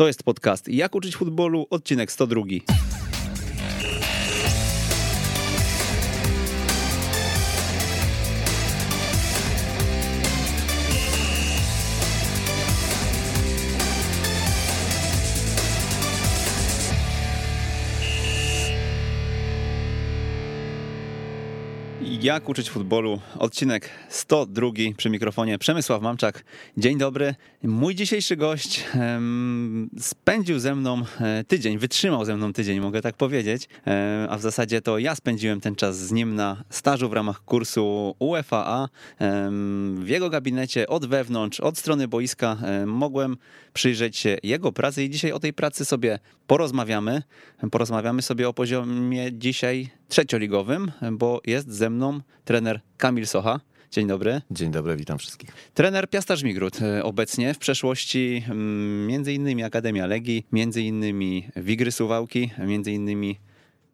To jest podcast Jak uczyć futbolu, odcinek 102. Jak uczyć futbolu? Odcinek 102 przy mikrofonie Przemysław Mamczak. Dzień dobry. Mój dzisiejszy gość spędził ze mną e, tydzień, wytrzymał ze mną tydzień, mogę tak powiedzieć. E, a w zasadzie to ja spędziłem ten czas z nim na stażu w ramach kursu UFAA. W jego gabinecie od wewnątrz, od strony boiska e, mogłem przyjrzeć się jego pracy i dzisiaj o tej pracy sobie porozmawiamy. Porozmawiamy sobie o poziomie dzisiaj trzecioligowym, bo jest ze mną trener Kamil Socha. Dzień dobry. Dzień dobry, witam wszystkich. Trener Piasta Żmigród e, obecnie, w przeszłości mm, między innymi Akademia Legii, między innymi Wigry Suwałki, między innymi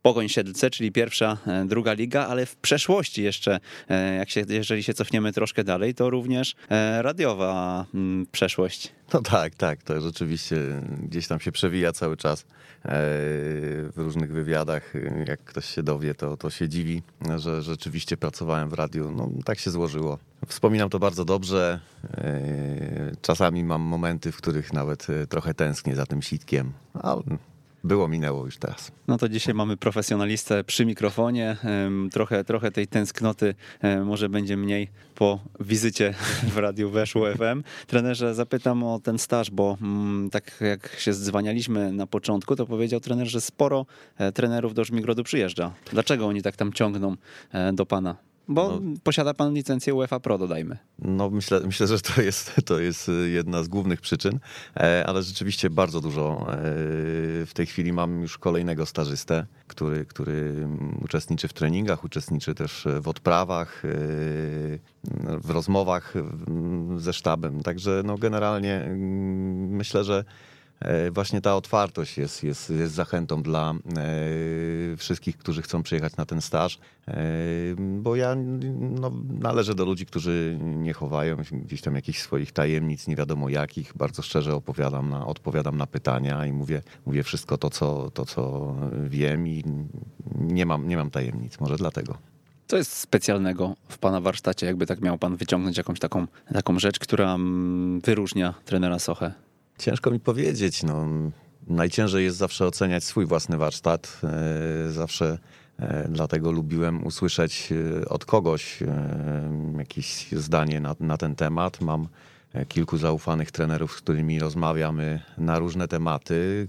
Pogoń Siedlce, czyli pierwsza, e, druga liga, ale w przeszłości jeszcze, e, jak się, jeżeli się cofniemy troszkę dalej, to również e, radiowa mm, przeszłość. No tak, tak, to rzeczywiście gdzieś tam się przewija cały czas w różnych wywiadach. Jak ktoś się dowie, to, to się dziwi, że rzeczywiście pracowałem w radiu. No tak się złożyło. Wspominam to bardzo dobrze. Czasami mam momenty, w których nawet trochę tęsknię za tym sitkiem, ale było, minęło już teraz. No to dzisiaj mamy profesjonalistę przy mikrofonie. Trochę, trochę tej tęsknoty może będzie mniej po wizycie w Radiu Weszło FM. Trenerze, zapytam o ten staż, bo mm, tak jak się zdzwanialiśmy na początku, to powiedział trener, że sporo e, trenerów do Żmigrodu przyjeżdża. Dlaczego oni tak tam ciągną e, do pana? Bo posiada pan licencję UEFA Pro, dodajmy. No myślę, myślę, że to jest, to jest jedna z głównych przyczyn, e, ale rzeczywiście bardzo dużo. e, W tej chwili mam już kolejnego stażystę, który, który uczestniczy w treningach, uczestniczy też w odprawach, e, w rozmowach ze sztabem. Także no generalnie mm, myślę, że właśnie ta otwartość jest, jest, jest zachętą dla e, wszystkich, którzy chcą przyjechać na ten staż, e, bo ja no, należę do ludzi, którzy nie chowają gdzieś tam jakichś swoich tajemnic, nie wiadomo jakich. Bardzo szczerze opowiadam na, odpowiadam na pytania i mówię, mówię wszystko to co, to, co wiem i nie mam, nie mam tajemnic, może dlatego. Co jest specjalnego w pana warsztacie, jakby tak miał pan wyciągnąć jakąś taką, taką rzecz, która mm, wyróżnia trenera Sochę? Ciężko mi powiedzieć. No, najciężej jest zawsze oceniać swój własny warsztat. E, Zawsze e, dlatego lubiłem usłyszeć e, od kogoś jakieś zdanie na, na ten temat. Mam kilku zaufanych trenerów, z którymi rozmawiamy na różne tematy,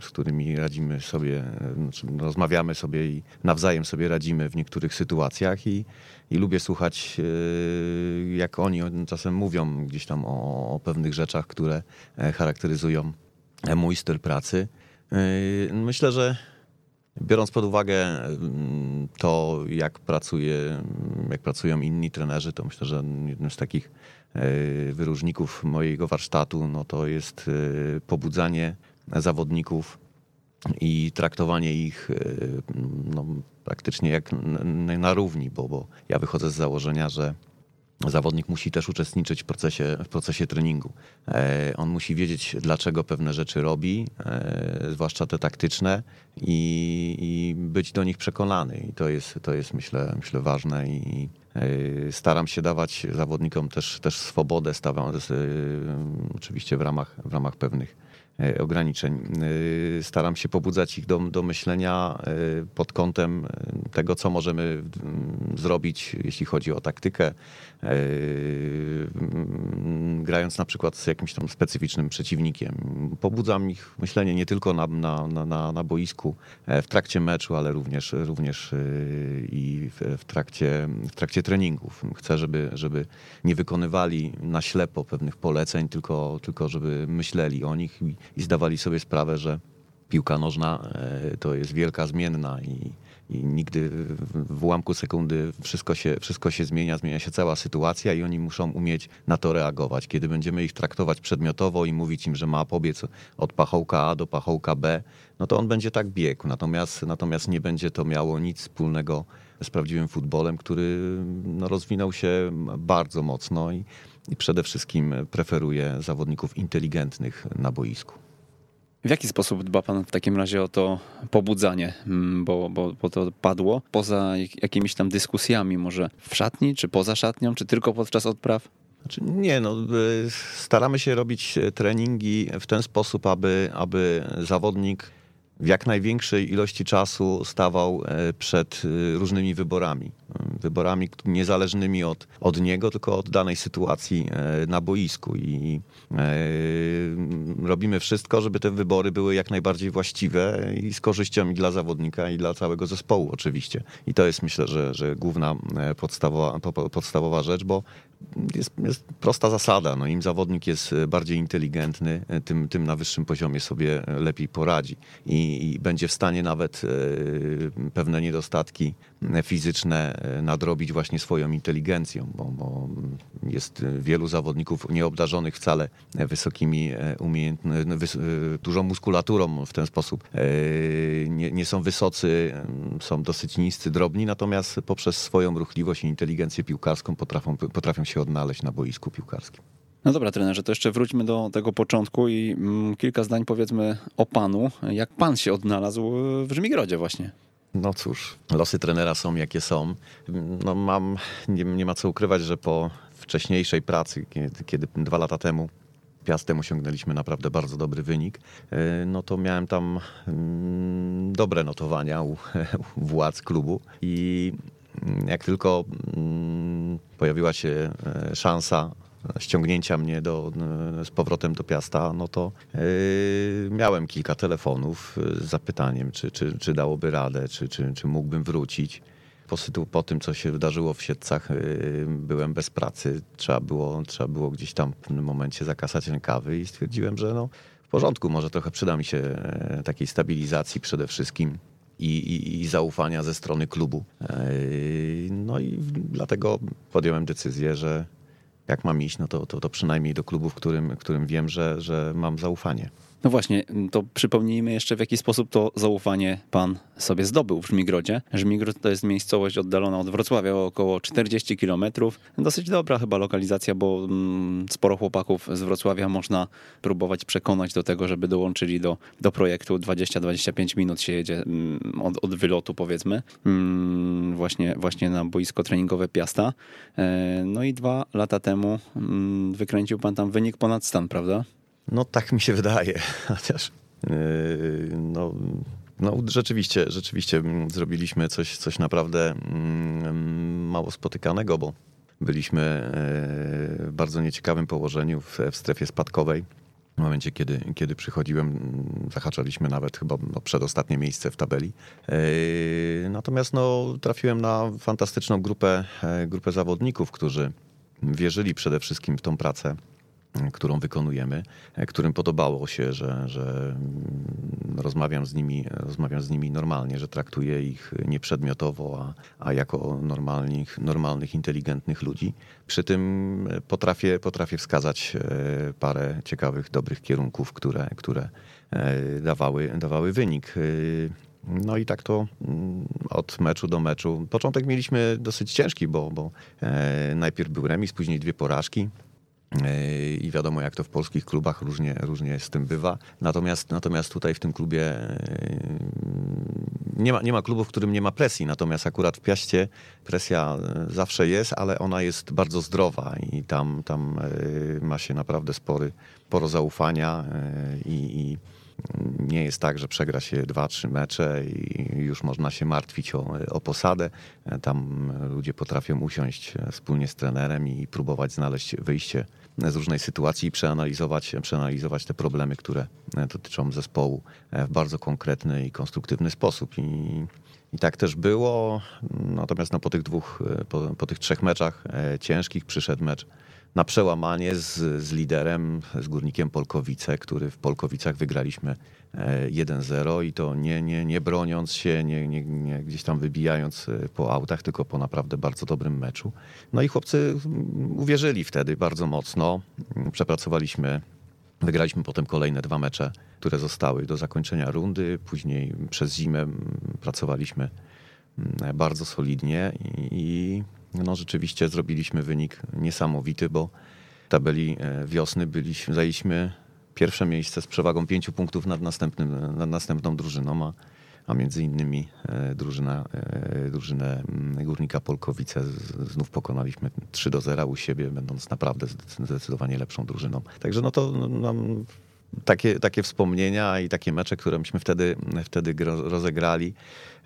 z którymi radzimy sobie, znaczy rozmawiamy sobie i nawzajem sobie radzimy w niektórych sytuacjach i, i lubię słuchać, e, jak oni czasem mówią gdzieś tam o, o pewnych rzeczach, które e, charakteryzują e, mój styl pracy. E, Myślę, że biorąc pod uwagę mm, to, jak pracuje, jak pracują inni trenerzy, to myślę, że jednym z takich e, wyróżników mojego warsztatu no to jest pobudzanie zawodników i traktowanie ich e, no, praktycznie jak na równi, bo, bo ja wychodzę z założenia, że zawodnik musi też uczestniczyć w procesie, w procesie treningu. E, On musi wiedzieć, dlaczego pewne rzeczy robi, e, zwłaszcza te taktyczne, i, i być do nich przekonany. I to jest, to jest myślę, myślę ważne. I staram się dawać zawodnikom też, też swobodę, stawiam, oczywiście w ramach, w ramach pewnych ograniczeń. E, Staram się pobudzać ich do, do myślenia e, pod kątem e, tego, co możemy mm, zrobić, jeśli chodzi o taktykę, e, mm, grając na przykład z jakimś tam specyficznym przeciwnikiem. Pobudzam ich myślenie nie tylko na, na, na, na, boisku e, w trakcie meczu, ale również, również e, i w, w, trakcie, w trakcie treningów. Chcę, żeby, żeby nie wykonywali na ślepo pewnych poleceń, tylko, tylko żeby myśleli o nich i, i zdawali sobie sprawę, że piłka nożna e, to jest wielka zmienna i, i nigdy w- ułamku sekundy wszystko się, wszystko się zmienia, zmienia się cała sytuacja i oni muszą umieć na to reagować. Kiedy będziemy ich traktować przedmiotowo i mówić im, że ma pobiec od pachołka A do pachołka B, no to on będzie tak biegł. Natomiast, natomiast nie będzie to miało nic wspólnego z prawdziwym futbolem, który no, rozwinął się bardzo mocno i, i przede wszystkim preferuje zawodników inteligentnych na boisku. W jaki sposób dba pan w takim razie o to pobudzanie, mm, bo, bo, bo to padło poza jakimiś tam dyskusjami, może w szatni, czy poza szatnią, czy tylko podczas odpraw? Znaczy, nie, no, staramy się robić treningi w ten sposób, aby, aby zawodnik w jak największej ilości czasu stawał e, przed e, różnymi wyborami. Wyborami niezależnymi od, od niego, tylko od danej sytuacji e, na boisku. I robimy wszystko, żeby te wybory były jak najbardziej właściwe i z korzyścią i dla zawodnika, i dla całego zespołu oczywiście. I to jest myślę, że, że główna podstawowa, podstawowa rzecz, bo jest, jest, prosta zasada. No, Im zawodnik jest bardziej inteligentny, tym, tym na wyższym poziomie sobie lepiej poradzi i, i będzie w stanie nawet e, pewne niedostatki fizyczne e, nadrobić właśnie swoją inteligencją, bo, bo jest wielu zawodników nieobdarzonych wcale wysokimi e, umiejętnościami, dużą muskulaturą w ten sposób. Nie, nie są wysocy, są dosyć niscy, drobni, natomiast poprzez swoją ruchliwość i inteligencję piłkarską potrafią, potrafią się odnaleźć na boisku piłkarskim. No dobra, trenerze, to jeszcze wróćmy do tego początku i mm, kilka zdań powiedzmy o panu. Jak pan się odnalazł w Żmigrodzie właśnie? No cóż, losy trenera są jakie są. No mam, nie, nie ma co ukrywać, że po wcześniejszej pracy, kiedy, kiedy dwa lata temu Piastem osiągnęliśmy naprawdę bardzo dobry wynik, e, no to miałem tam mm, dobre notowania u, u władz klubu i jak tylko mm, pojawiła się e, szansa ściągnięcia mnie do, z powrotem do Piasta, no to yy, miałem kilka telefonów z zapytaniem, czy, czy, czy dałoby radę, czy, czy, czy mógłbym wrócić. Po, po tym, co się wydarzyło w Siedcach, yy, byłem bez pracy. Trzeba było, trzeba było gdzieś tam w pewnym momencie zakasać rękawy i stwierdziłem, że no, w porządku, może trochę przyda mi się e, takiej stabilizacji przede wszystkim. I, i, i, zaufania ze strony klubu. E, no i dlatego podjąłem decyzję, że, jak mam iść, no to, to, to przynajmniej do klubu, w którym, którym wiem, że, że mam zaufanie. No właśnie, to przypomnijmy jeszcze w jaki sposób to zaufanie pan sobie zdobył w Żmigrodzie. Żmigród to jest miejscowość oddalona od Wrocławia o około 40 kilometrów. Dosyć dobra chyba lokalizacja, bo mm, sporo chłopaków z Wrocławia można próbować przekonać do tego, żeby dołączyli do, do projektu. 20-25 minut się jedzie mm, od, od wylotu powiedzmy, mm, właśnie, właśnie na boisko treningowe Piasta. E, no i dwa lata temu wykręcił pan tam wynik ponad stan, prawda? No tak mi się wydaje, chociaż yy, no, no rzeczywiście, rzeczywiście zrobiliśmy coś, coś naprawdę mm, mało spotykanego, bo byliśmy yy, w bardzo nieciekawym położeniu w, w strefie spadkowej. W momencie, kiedy, kiedy przychodziłem, zahaczaliśmy nawet chyba no, przedostatnie miejsce w tabeli. Yy, natomiast no, trafiłem na fantastyczną grupę, grupę zawodników, którzy wierzyli przede wszystkim w tą pracę którą wykonujemy, e, którym podobało się, że, że mm, rozmawiam z nimi, rozmawiam z nimi normalnie, że traktuję ich nieprzedmiotowo, a, a jako normalnych, normalnych, inteligentnych ludzi. Przy tym potrafię, potrafię wskazać e, parę ciekawych, dobrych kierunków, które, które e, dawały, dawały wynik. No i tak to mm, od meczu do meczu. Początek mieliśmy dosyć ciężki, bo, bo najpierw był remis, później dwie porażki. I wiadomo, jak to w polskich klubach różnie, różnie z tym bywa. Natomiast, natomiast tutaj w tym klubie e, nie ma, nie ma klubu, w którym nie ma presji. Natomiast akurat w Piaście presja zawsze jest, ale ona jest bardzo zdrowa i tam, tam e, ma się naprawdę spory, sporo zaufania i, i nie jest tak, że przegra się dwa, trzy mecze i już można się martwić o, o posadę. Tam ludzie potrafią usiąść wspólnie z trenerem i próbować znaleźć wyjście z różnej sytuacji i przeanalizować, przeanalizować te problemy, które dotyczą zespołu w bardzo konkretny i konstruktywny sposób. I, i tak też było. Natomiast no, po tych dwóch, po, po tych trzech meczach e, ciężkich przyszedł mecz na przełamanie z, z liderem, z górnikiem Polkowice, który w Polkowicach wygraliśmy 1-0 e, i to nie, nie, nie broniąc się, nie, nie, nie gdzieś tam wybijając e, po autach, tylko po naprawdę bardzo dobrym meczu. No i chłopcy uwierzyli wtedy bardzo mocno. Przepracowaliśmy Wygraliśmy potem kolejne dwa mecze, które zostały do zakończenia rundy. Później przez zimę pracowaliśmy bardzo solidnie i no rzeczywiście zrobiliśmy wynik niesamowity, bo tabeli e, wiosny byliśmy, zajęliśmy pierwsze miejsce z przewagą pięciu punktów nad, następnym, nad następną drużyną, a, a między innymi e, drużyna, e, drużynę mm, Górnika Polkowice znów pokonaliśmy 3 do 0 u siebie, będąc naprawdę zdecydowanie lepszą drużyną. Także no to nam takie, takie wspomnienia i takie mecze, które myśmy wtedy, wtedy rozegrali,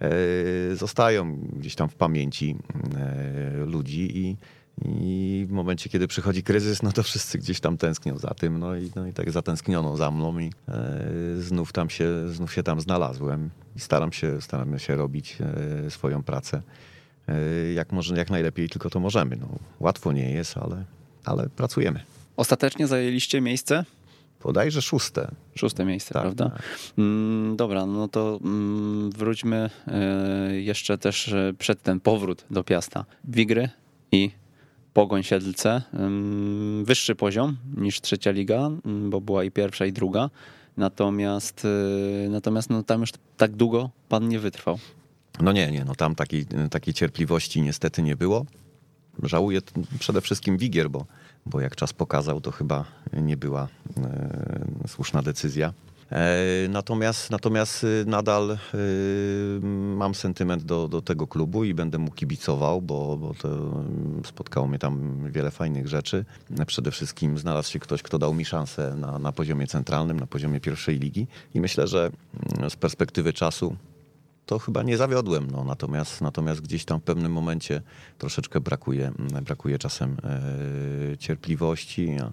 e, zostają gdzieś tam w pamięci ludzi i, i w momencie, kiedy przychodzi kryzys, no to wszyscy gdzieś tam tęsknią za tym, no i, no i tak zatęskniono za mną i e, znów, tam się, znów się tam znalazłem i staram się, staram się robić e, swoją pracę e, jak, może, jak najlepiej tylko to możemy. No, łatwo nie jest, ale, ale pracujemy. Ostatecznie zajęliście miejsce? Bodajże szóste. Szóste miejsce, Tak, prawda? tak. Mm, dobra, no to mm, wróćmy e, jeszcze też e, przed ten powrót do Piasta. Wigry i Pogoń Siedlce. Wyższy poziom niż trzecia liga, bo była i pierwsza i druga. Natomiast, e, natomiast no, tam już tak długo pan nie wytrwał. No nie, nie, no tam takiej, takiej cierpliwości niestety nie było. Żałuję przede wszystkim Wigier, bo, bo jak czas pokazał, to chyba nie była e, słuszna decyzja. E, natomiast, natomiast y, nadal y, mam sentyment do, do tego klubu i będę mu kibicował, bo, bo mm, spotkało mnie tam wiele fajnych rzeczy. Przede wszystkim znalazł się ktoś, kto dał mi szansę na, na poziomie centralnym, na poziomie pierwszej ligi i myślę, że mm, z perspektywy czasu to chyba nie zawiodłem. No. Natomiast, natomiast gdzieś tam w pewnym momencie troszeczkę brakuje, brakuje czasem e, cierpliwości. A,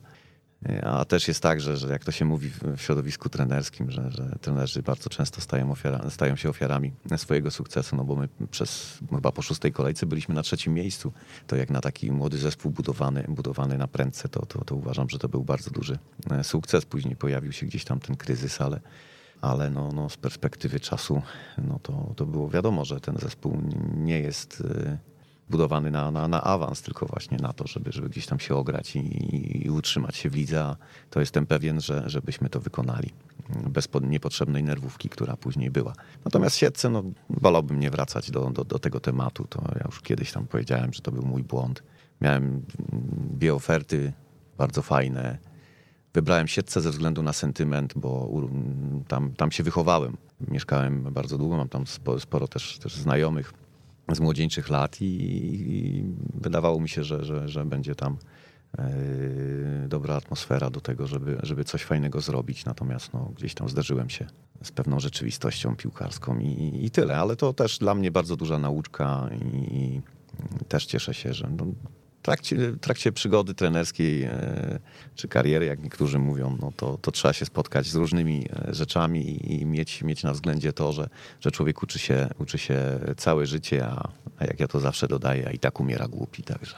a też jest tak, że, że jak to się mówi w środowisku trenerskim, że, że trenerzy bardzo często stają, ofiara, stają się ofiarami swojego sukcesu, no bo my przez chyba po szóstej kolejce byliśmy na trzecim miejscu. To jak na taki młody zespół budowany, budowany na prędce, to, to, to uważam, że to był bardzo duży e, sukces. Później pojawił się gdzieś tam ten kryzys, ale, ale no, no z perspektywy czasu no to, to było wiadomo, że ten zespół nie jest y, budowany na, na, na awans, tylko właśnie na to, żeby, żeby gdzieś tam się ograć i, i utrzymać się w lidze. To jestem pewien, że żebyśmy to wykonali bez po- niepotrzebnej nerwówki, która później była. Natomiast siedce, no wolałbym nie wracać do, do, do tego tematu. To ja już kiedyś tam powiedziałem, że to był mój błąd. Miałem dwie oferty bardzo fajne. Wybrałem siedce ze względu na sentyment, bo tam, tam się wychowałem. Mieszkałem bardzo długo, mam tam spo- sporo też, też znajomych z młodzieńczych lat i, i wydawało mi się, że, że, że będzie tam e, dobra atmosfera do tego, żeby, żeby coś fajnego zrobić. Natomiast no, gdzieś tam zderzyłem się z pewną rzeczywistością piłkarską i, i tyle. Ale to też dla mnie bardzo duża nauczka i, i też cieszę się, że no, trakcie, trakcie przygody trenerskiej e, czy kariery, jak niektórzy mówią, no to, to trzeba się spotkać z różnymi e, rzeczami i- mieć, mieć na względzie to, że, że człowiek uczy się, uczy się całe życie, a, a jak ja to zawsze dodaję, a i tak umiera głupi, także.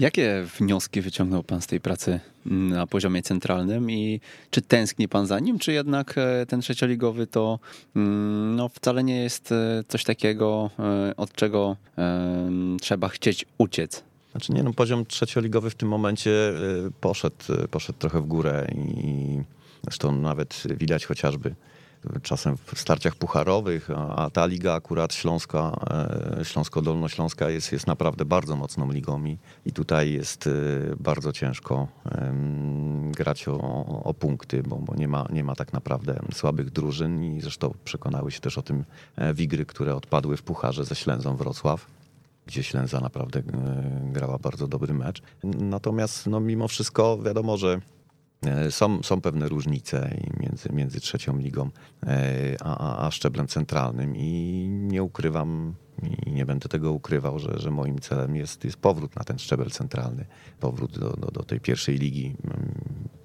Jakie wnioski wyciągnął pan z tej pracy na poziomie centralnym i czy tęskni pan za nim, czy jednak e, ten trzecioligowy to mm, no, wcale nie jest coś takiego, od czego trzeba chcieć uciec? Znaczy nie, no poziom trzecioligowy w tym momencie y, poszedł, y, poszedł trochę w górę i zresztą nawet widać chociażby czasem w starciach pucharowych, a ta liga akurat Śląska, e, Śląsko-Dolnośląska jest, jest naprawdę bardzo mocną ligą i, i tutaj jest y, bardzo ciężko grać o, o punkty, bo, bo nie, ma, nie ma tak naprawdę słabych drużyn i zresztą przekonały się też o tym e, Wigry, które odpadły w pucharze ze Ślęzą Wrocław gdzie Ślęza naprawdę e, grała bardzo dobry mecz. Natomiast no, mimo wszystko wiadomo, że e, są, są pewne różnice między, między trzecią ligą e, a, a, a szczeblem centralnym i nie ukrywam i nie będę tego ukrywał, że, że moim celem jest, jest powrót na ten szczebel centralny, powrót do, do, do tej pierwszej ligi, mm,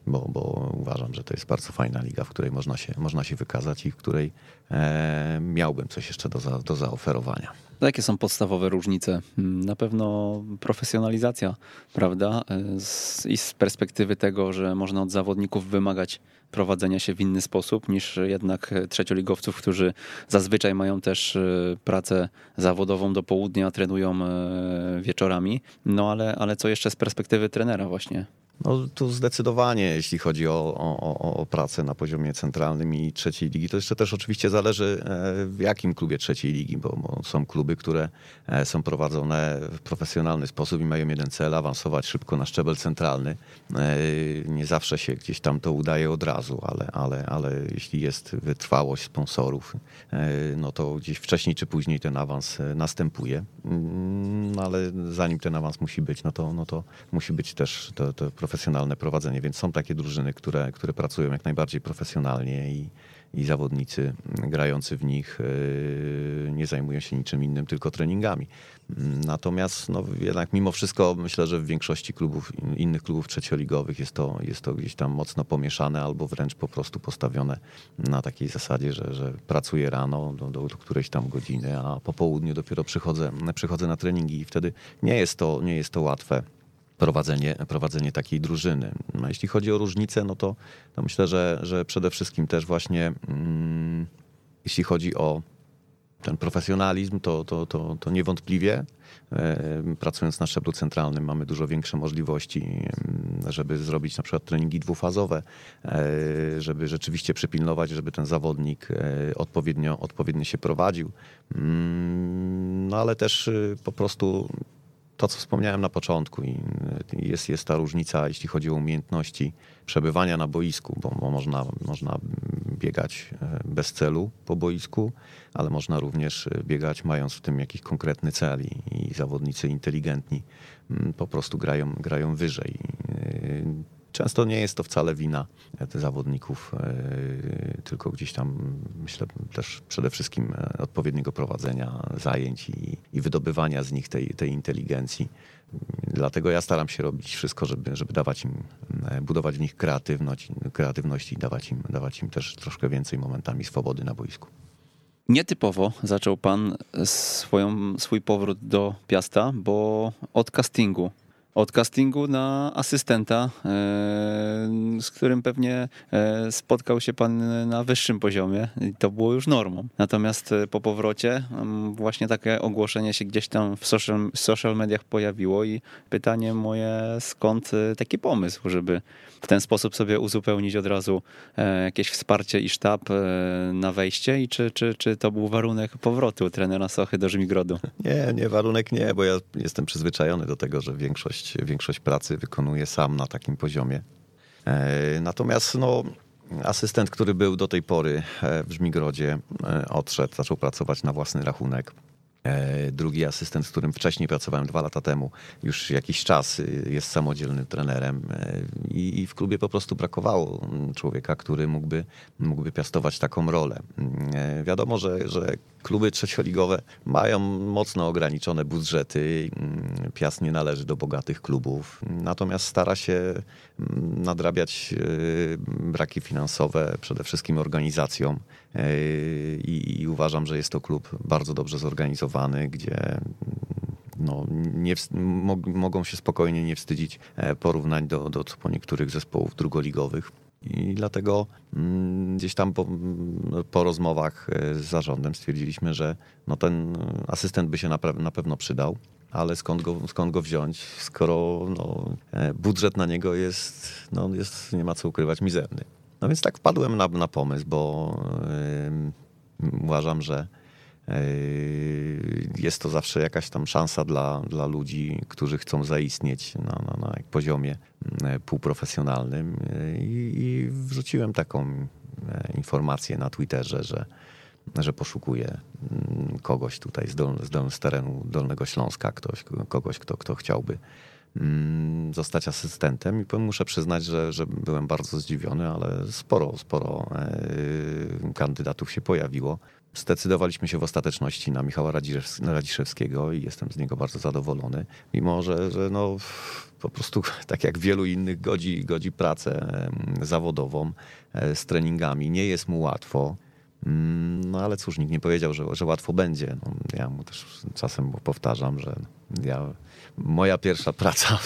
bo, bo uważam, że to jest bardzo fajna liga, w której można się, można się wykazać i w której e, miałbym coś jeszcze do, za, do zaoferowania. Jakie są podstawowe różnice? Mm, Na pewno profesjonalizacja, prawda? E, Z, I z perspektywy tego, że można od zawodników wymagać prowadzenia się w inny sposób niż jednak trzecioligowców, którzy zazwyczaj mają też e, pracę zawodową do południa, trenują e, wieczorami. No ale, ale co jeszcze z perspektywy trenera właśnie? No tu zdecydowanie, jeśli chodzi o, o, o pracę na poziomie centralnym i trzeciej ligi, to jeszcze też oczywiście zależy e, w jakim klubie trzeciej ligi, bo, bo, są kluby, które e, są prowadzone w profesjonalny sposób i mają jeden cel, awansować szybko na szczebel centralny. E, nie zawsze się gdzieś tam to udaje od razu, ale, ale, ale jeśli jest wytrwałość sponsorów, no to gdzieś wcześniej czy później ten awans następuje. Mm, no ale zanim ten awans musi być, no to, no to musi być też to, to profesjonalne prowadzenie, więc są takie drużyny, które, które pracują jak najbardziej profesjonalnie i, i zawodnicy grający w nich yy, nie zajmują się niczym innym, tylko treningami. Natomiast no, jednak mimo wszystko myślę, że w większości klubów, innych klubów trzecioligowych jest to, jest to gdzieś tam mocno pomieszane albo wręcz po prostu postawione na takiej zasadzie, że, że pracuję rano do, do, do którejś tam godziny, a po południu dopiero przychodzę, przychodzę na treningi i wtedy nie jest to, nie jest to łatwe prowadzenie, prowadzenie takiej drużyny. No, jeśli chodzi o różnice, no to, to myślę, że, że przede wszystkim też właśnie mm, jeśli chodzi o ten profesjonalizm, to, to, to, to niewątpliwie e, pracując na szczeblu centralnym mamy dużo większe możliwości, mm, żeby zrobić na przykład treningi dwufazowe, e, żeby rzeczywiście przypilnować, żeby ten zawodnik e, odpowiednio, odpowiednio się prowadził. Mm, no ale też po prostu to, co wspomniałem na początku, i jest, jest ta różnica, jeśli chodzi o umiejętności przebywania na boisku, bo, bo można, można biegać e, bez celu po boisku, ale można również e, biegać mając w tym jakiś konkretny cel i, i zawodnicy inteligentni mm, po prostu grają, grają wyżej. Często nie jest to wcale wina e, zawodników, e, tylko gdzieś tam myślę też przede wszystkim e, odpowiedniego prowadzenia zajęć i, i wydobywania z nich tej, tej inteligencji. Dlatego ja staram się robić wszystko, żeby, żeby dawać im, budować w nich kreatywność, kreatywność i dawać im, dawać im też troszkę więcej momentami swobody na boisku. Nietypowo zaczął pan swoją, swój powrót do Piasta, bo od castingu od castingu na asystenta, e, z którym pewnie e, spotkał się pan na wyższym poziomie i to było już normą. Natomiast e, po powrocie właśnie takie ogłoszenie się gdzieś tam w social, social mediach pojawiło i pytanie moje, skąd taki pomysł, żeby w ten sposób sobie uzupełnić od razu jakieś wsparcie i sztab na wejście i czy, czy, czy to był warunek powrotu trenera Sochy do Żmigrodu? Nie, nie, warunek nie, bo ja jestem przyzwyczajony do tego, że większość większość, większość pracy wykonuję sam na takim poziomie. E, natomiast no, asystent, który był do tej pory e, w Żmigrodzie, e, odszedł, zaczął pracować na własny rachunek. E, drugi asystent, z którym wcześniej pracowałem dwa lata temu, już jakiś czas y, jest samodzielnym trenerem e, i w klubie po prostu brakowało człowieka, który mógłby, mógłby piastować taką rolę. E, wiadomo, że, że kluby trzecioligowe mają mocno ograniczone budżety. Piast nie należy do bogatych klubów, natomiast stara się nadrabiać braki finansowe przede wszystkim organizacją i, i uważam, że jest to klub bardzo dobrze zorganizowany, gdzie no, nie, mogą się spokojnie nie wstydzić e, porównań do, do po niektórych zespołów drugoligowych. I dlatego mm, gdzieś tam po, po, rozmowach e, z zarządem stwierdziliśmy, że no, ten asystent by się na, na pewno przydał, ale skąd go, skąd go wziąć, skoro no, e, budżet na niego jest, no, jest, nie ma co ukrywać, mizerny. No więc tak wpadłem na, na pomysł, bo yy, uważam, że yy, jest to zawsze jakaś tam szansa dla, dla ludzi, którzy chcą zaistnieć na, na, na poziomie yy, półprofesjonalnym. I, I wrzuciłem taką informację na Twitterze, że, że poszukuję mm, kogoś tutaj z, dol, z, z terenu Dolnego Śląska, ktoś, kogoś, kto, kto chciałby Mm, zostać asystentem i muszę przyznać, że, że byłem bardzo zdziwiony, ale sporo, sporo e, kandydatów się pojawiło. Zdecydowaliśmy się w ostateczności na Michała Radziszewskiego i jestem z niego bardzo zadowolony, mimo że, że no, po prostu tak jak wielu innych godzi, godzi pracę zawodową e, z treningami. Nie jest mu łatwo. Mm, no ale cóż, nikt nie powiedział, że, że łatwo będzie. No, ja mu też czasem powtarzam, że ja moja pierwsza praca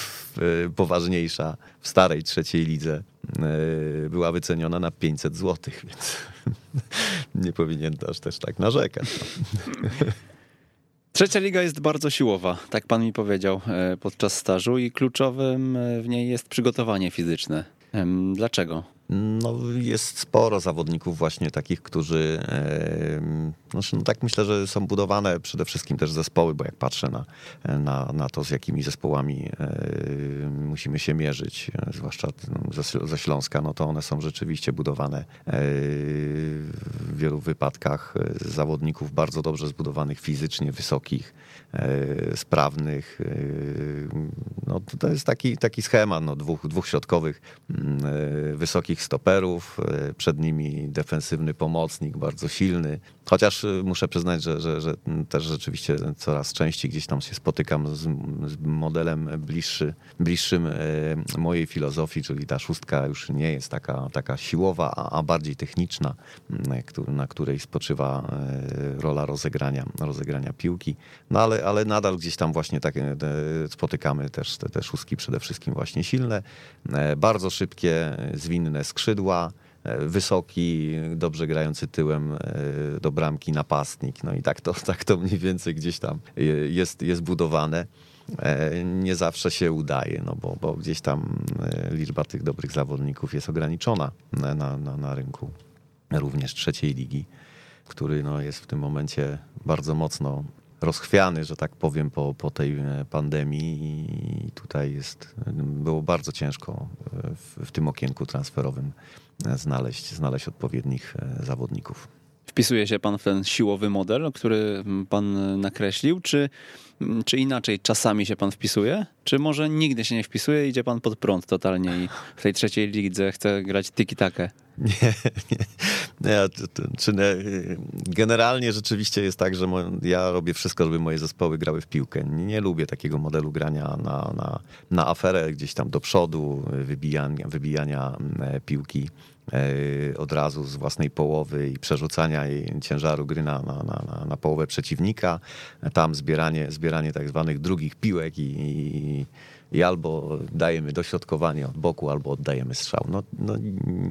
poważniejsza w starej trzeciej lidze e, była wyceniona na 500 zł, więc nie powinien też, też tak narzekać. Trzecia liga jest bardzo siłowa, tak pan mi powiedział e, podczas stażu i kluczowym e, w niej jest przygotowanie fizyczne. Dlaczego? No, jest sporo zawodników właśnie takich, którzy, znaczy, no tak myślę, że są budowane przede wszystkim też zespoły, bo jak patrzę na, na, na to, z jakimi zespołami e, musimy się mierzyć, e, zwłaszcza ze, ze Śląska, no to one są rzeczywiście budowane w wielu wypadkach z zawodników bardzo dobrze zbudowanych fizycznie, wysokich, sprawnych. No, to jest taki, taki schemat no, dwóch, dwóch środkowych, mm, wysokich stoperów, e, przed nimi defensywny pomocnik, bardzo silny. Chociaż e, muszę przyznać, że, że, że też rzeczywiście coraz częściej gdzieś tam się spotykam z, z modelem bliższy, bliższym e, mojej filozofii, czyli ta szóstka już nie jest taka, taka siłowa, a, a bardziej techniczna, na której spoczywa rola rozegrania, rozegrania piłki. No ale, ale nadal gdzieś tam właśnie takie spotykamy też te, te szóstki przede wszystkim właśnie silne, bardzo szybkie, zwinne skrzydła, wysoki, dobrze grający tyłem e, do bramki napastnik. No i tak to, tak to mniej więcej gdzieś tam jest, jest budowane. E, nie zawsze się udaje, no bo, bo gdzieś tam liczba tych dobrych zawodników jest ograniczona na, na, na rynku również trzeciej ligi, który no jest w tym momencie bardzo mocno rozchwiany, że tak powiem, po, po tej e, pandemii i tutaj jest, było bardzo ciężko e, w, w tym okienku transferowym e, znaleźć, znaleźć odpowiednich zawodników. Wpisuje się pan w ten siłowy model, który pan nakreślił, czy, czy inaczej czasami się pan wpisuje? Czy może nigdy się nie wpisuje, idzie pan pod prąd totalnie i w tej trzeciej lidze chce grać tiki-takę? Nie, nie. nie czy, generalnie rzeczywiście jest tak, że ja robię wszystko, żeby moje zespoły grały w piłkę. Nie, nie lubię takiego modelu grania na, na, na aferę gdzieś tam do przodu, wybijania, wybijania mm, piłki e, od razu z własnej połowy i przerzucania jej ciężaru gry na, na, na, na połowę przeciwnika. Tam zbieranie, zbieranie tak zwanych drugich piłek i, i i albo dajemy dośrodkowanie od boku, albo oddajemy strzał. No, no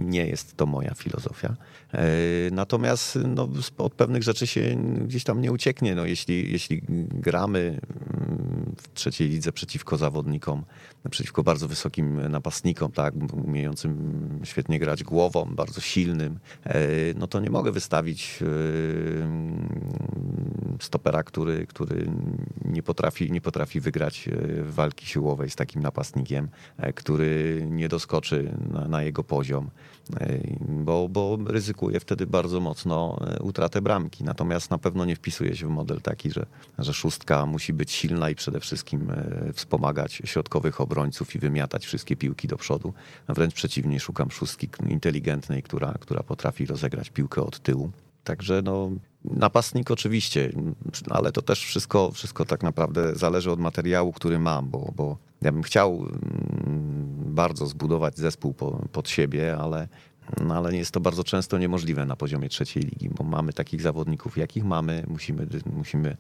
nie jest to moja filozofia. E, natomiast no, od pewnych rzeczy się gdzieś tam nie ucieknie. No, jeśli, jeśli gramy mm, w trzeciej lidze przeciwko zawodnikom, przeciwko bardzo wysokim napastnikom, tak, umiejącym świetnie grać głową, bardzo silnym, e, no to nie mogę wystawić e, stopera, który, który nie, potrafi, nie potrafi wygrać walki siłowej z takim napastnikiem, e, który nie doskoczy na, na jego poziom, e, bo, bo ryzykuje wtedy bardzo mocno e, utratę bramki. Natomiast na pewno nie wpisuje się w model taki, że, że szóstka musi być silna i przede wszystkim wspomagać środkowych obrońców i wymiatać wszystkie piłki do przodu. Wręcz przeciwnie, szukam szóstki inteligentnej, która, która potrafi rozegrać piłkę od tyłu. Także no, napastnik oczywiście, ale to też wszystko, wszystko tak naprawdę zależy od materiału, który mam, bo, bo ja bym chciał mm, bardzo zbudować zespół po, pod siebie, ale, no ale jest to bardzo często niemożliwe na poziomie trzeciej ligi, bo mamy takich zawodników, jakich mamy, musimy, musimy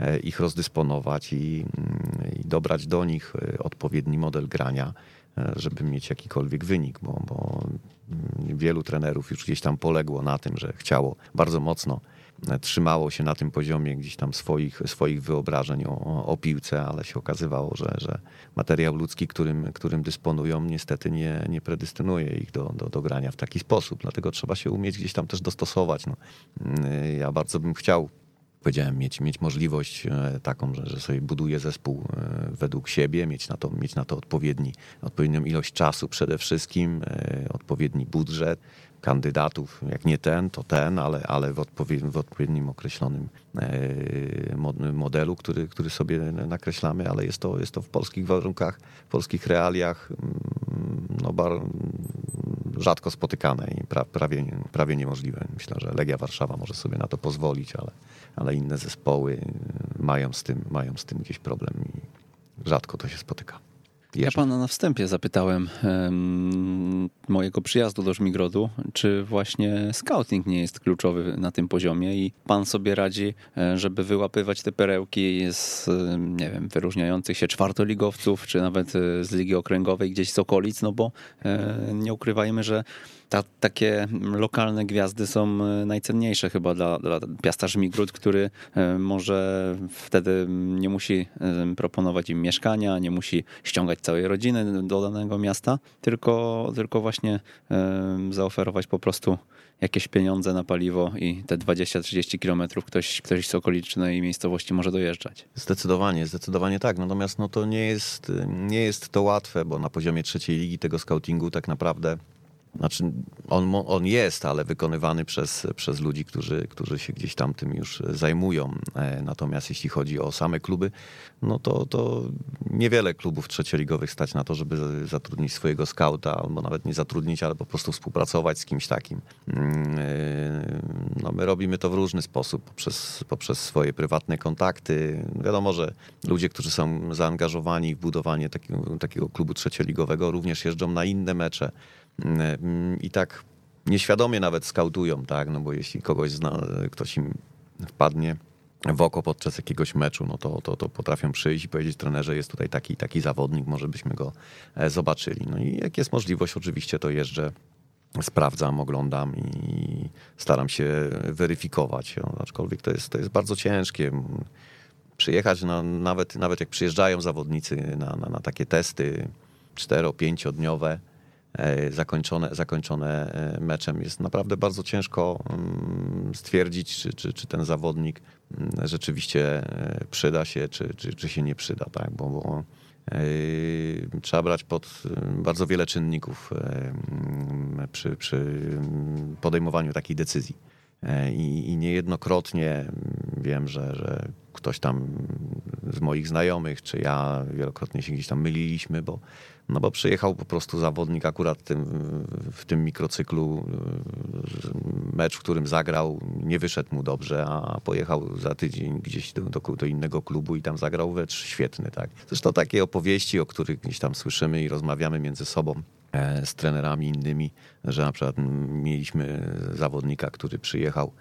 e, ich rozdysponować i, mm, i dobrać do nich e, odpowiedni model grania, e, żeby mieć jakikolwiek wynik, bo, bo mm, wielu trenerów już gdzieś tam poległo na tym, że chciało bardzo mocno trzymało się na tym poziomie gdzieś tam swoich, swoich wyobrażeń o, o piłce, ale się okazywało, że, że materiał ludzki, którym, którym dysponują, niestety nie, nie predystynuje ich do, do, do grania w taki sposób. Dlatego trzeba się umieć gdzieś tam też dostosować. No, ja bardzo bym chciał powiedziałem, mieć, mieć możliwość e, taką, że, że sobie buduję zespół e, według siebie, mieć na to, mieć na to odpowiedni, odpowiednią ilość czasu przede wszystkim, e, odpowiedni budżet, kandydatów, jak nie ten, to ten, ale, ale w, odpowiednim, w odpowiednim określonym e, modelu, który, który sobie nakreślamy, ale jest to, jest to w polskich warunkach, w polskich realiach mm, no, bar, rzadko spotykane i pra, prawie, prawie niemożliwe. Myślę, że Legia Warszawa może sobie na to pozwolić, ale, ale inne zespoły mają z, tym, mają z tym gdzieś problem i rzadko to się spotyka. Ja pana na wstępie zapytałem um, mojego przyjazdu do Żmigrodu, czy właśnie scouting nie jest kluczowy na tym poziomie i pan sobie radzi, e, żeby wyłapywać te perełki z, nie wiem, wyróżniających się czwartoligowców, czy nawet e, z Ligi Okręgowej gdzieś z okolic, no bo e, nie ukrywajmy, że Ta, takie lokalne gwiazdy są najcenniejsze chyba dla, dla Piasta który może wtedy nie musi proponować im mieszkania, nie musi ściągać całej rodziny do danego miasta, tylko, tylko właśnie zaoferować po prostu jakieś pieniądze na paliwo i te 20-30 kilometrów ktoś, ktoś z okolicznej miejscowości może dojeżdżać. Zdecydowanie, zdecydowanie tak. Natomiast no to nie jest, nie jest to łatwe, bo na poziomie trzeciej ligi tego scoutingu tak naprawdę znaczy, on, on jest, ale wykonywany przez, przez ludzi, którzy, którzy się gdzieś tam tym już zajmują. E, natomiast jeśli chodzi o same kluby, no to, to niewiele klubów trzecioligowych stać na to, żeby zatrudnić swojego skauta, albo nawet nie zatrudnić, ale po prostu współpracować z kimś takim. Mm, e, no, my robimy to w różny sposób, poprzez, poprzez swoje prywatne kontakty. Wiadomo, że ludzie, którzy są zaangażowani w budowanie takiego, takiego klubu trzecioligowego, również jeżdżą na inne mecze i tak nieświadomie nawet skautują, tak, no bo jeśli kogoś zna, ktoś im wpadnie w oko podczas jakiegoś meczu, no to, to, to potrafią przyjść i powiedzieć trenerze, jest tutaj taki taki zawodnik, może byśmy go e, zobaczyli. No i jak jest możliwość, oczywiście to jeżdżę, sprawdzam, oglądam i staram się weryfikować, no, aczkolwiek to jest, to jest bardzo ciężkie. Przyjechać, na, nawet, nawet jak przyjeżdżają zawodnicy na, na, na takie testy cztero-pięciodniowe, E, zakończone, zakończone e, meczem. Jest naprawdę bardzo ciężko mm, stwierdzić, czy, czy, czy ten zawodnik mm, rzeczywiście e, przyda się, czy, czy, czy się nie przyda, tak? bo, bo trzeba brać pod bardzo wiele czynników mm, przy, przy podejmowaniu takiej decyzji. I, I, niejednokrotnie wiem, że, że ktoś tam z moich znajomych, czy ja wielokrotnie się gdzieś tam myliliśmy, bo no bo przyjechał po prostu zawodnik akurat tym, w tym mikrocyklu, mecz, w którym zagrał, nie wyszedł mu dobrze, a pojechał za tydzień gdzieś do, do, do innego klubu i tam zagrał mecz świetny. Tak? Zresztą takie opowieści, o których gdzieś tam słyszymy i rozmawiamy między sobą e, z trenerami innymi, że na przykład mieliśmy zawodnika, który przyjechał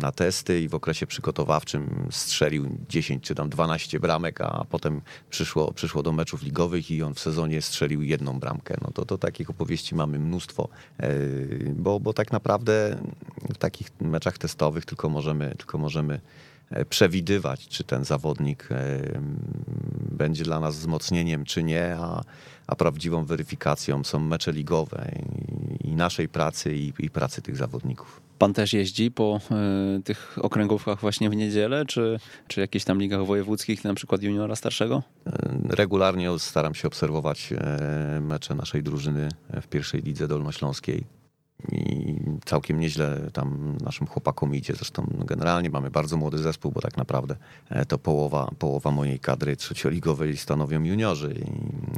na testy i w okresie przygotowawczym strzelił 10 czy tam 12 bramek, a potem przyszło, przyszło do meczów ligowych i on w sezonie strzelił jedną bramkę. No to, to takich opowieści mamy mnóstwo, bo, bo tak naprawdę w takich meczach testowych tylko możemy, tylko możemy e, przewidywać, czy ten zawodnik będzie dla nas wzmocnieniem, czy nie, a, a prawdziwą weryfikacją są mecze ligowe i, naszej pracy, i, i pracy tych zawodników. Pan też jeździ po y, tych okręgówkach właśnie w niedzielę, czy, czy jakichś tam ligach wojewódzkich, na przykład juniora starszego? Regularnie staram się obserwować e, mecze naszej drużyny w pierwszej lidze dolnośląskiej i całkiem nieźle tam naszym chłopakom idzie. Zresztą generalnie mamy bardzo młody zespół, bo tak naprawdę e, to połowa, połowa mojej kadry trzecioligowej stanowią juniorzy,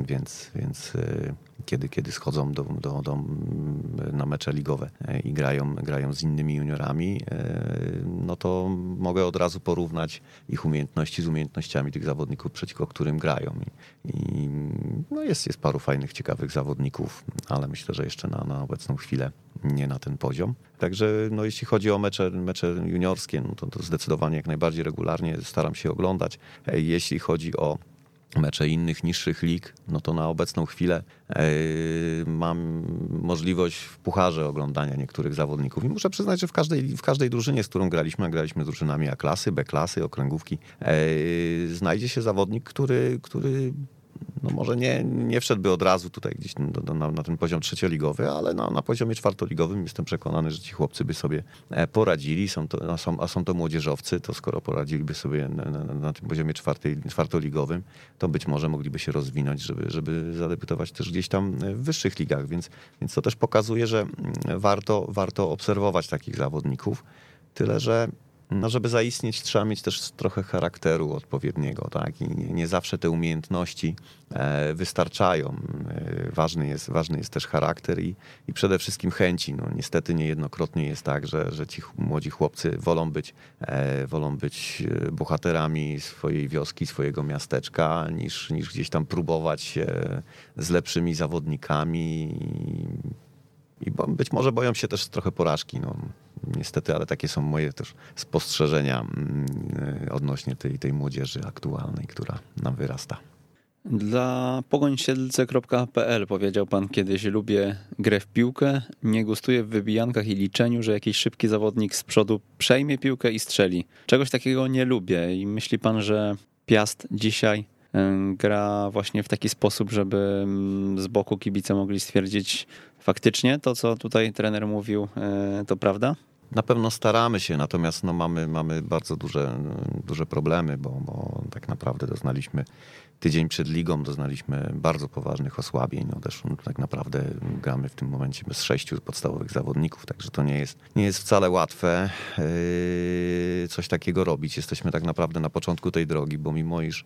więc, więc e, kiedy, kiedy schodzą do, do, do, na mecze ligowe e, i grają, grają z innymi juniorami, no to mogę od razu porównać ich umiejętności z umiejętnościami tych zawodników, przeciwko którym grają. I, i no jest, jest paru fajnych, ciekawych zawodników, ale myślę, że jeszcze na, na obecną chwilę nie na ten poziom. Także no, jeśli chodzi o mecze, mecze juniorskie, no to, to zdecydowanie jak najbardziej regularnie staram się oglądać. E, jeśli chodzi o mecze innych niższych lig, no to na obecną chwilę yy, mam możliwość w pucharze oglądania niektórych zawodników. I muszę przyznać, że w każdej, w każdej drużynie, z którą graliśmy, a graliśmy drużynami A-klasy, B-klasy, okręgówki, yy, znajdzie się zawodnik, który, który no może nie, nie wszedłby od razu tutaj gdzieś do, do, na, na, ten poziom trzecioligowy, ale na, na poziomie czwartoligowym jestem przekonany, że ci chłopcy by sobie e, poradzili, są to, a, są, a są to młodzieżowcy, to skoro poradziliby sobie na, na, na tym poziomie czwartej, czwartoligowym, to być może mogliby się rozwinąć, żeby, żeby zadebiutować też gdzieś tam w wyższych ligach, więc, więc to też pokazuje, że mm, warto, warto obserwować takich zawodników, tyle że no, żeby zaistnieć, trzeba mieć też trochę charakteru odpowiedniego, tak? I nie, nie zawsze te umiejętności e, wystarczają. E, ważny, jest, ważny jest też charakter i, i przede wszystkim chęci. No, niestety niejednokrotnie jest tak, że, że ci młodzi chłopcy wolą być, e, wolą być bohaterami swojej wioski, swojego miasteczka, niż, niż gdzieś tam próbować się z lepszymi zawodnikami. I, i być może boją się też trochę porażki. No niestety, ale takie są moje też spostrzeżenia mm, odnośnie tej, tej młodzieży aktualnej, która nam wyrasta. Dla pogońsiedlce.pl powiedział pan kiedyś, lubię grę w piłkę, nie gustuję w wybijankach i liczeniu, że jakiś szybki zawodnik z przodu przejmie piłkę i strzeli. Czegoś takiego nie lubię i myśli pan, że Piast dzisiaj gra właśnie w taki sposób, żeby z boku kibice mogli stwierdzić faktycznie to, co tutaj trener mówił, e, to prawda? Na pewno staramy się, natomiast no mamy, mamy bardzo duże, duże problemy, bo, bo tak naprawdę doznaliśmy tydzień przed ligą doznaliśmy bardzo poważnych osłabień. Też no, tak naprawdę gramy w tym momencie bez sześciu podstawowych zawodników, także to nie jest, nie jest wcale łatwe yy, coś takiego robić. Jesteśmy tak naprawdę na początku tej drogi, bo mimo iż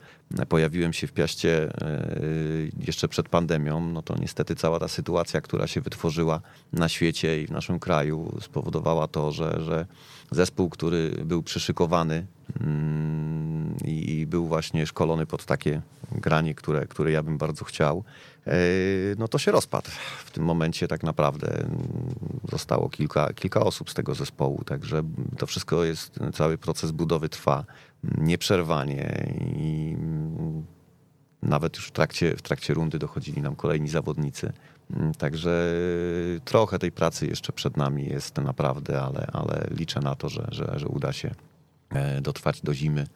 pojawiłem się w Piaście yy, jeszcze przed pandemią, no to niestety cała ta sytuacja, która się wytworzyła na świecie i w naszym kraju spowodowała to, że, że zespół, który był przyszykowany mm, i był właśnie szkolony pod takie granie, które, które ja bym bardzo chciał, e, no to się rozpadł. W tym momencie tak naprawdę zostało kilka, kilka osób z tego zespołu, także to wszystko jest, cały proces budowy trwa nieprzerwanie i nawet już w trakcie, w trakcie rundy dochodzili nam kolejni zawodnicy. Także trochę tej pracy jeszcze przed nami jest naprawdę, ale, ale liczę na to, że, że, że uda się e, dotrwać do zimy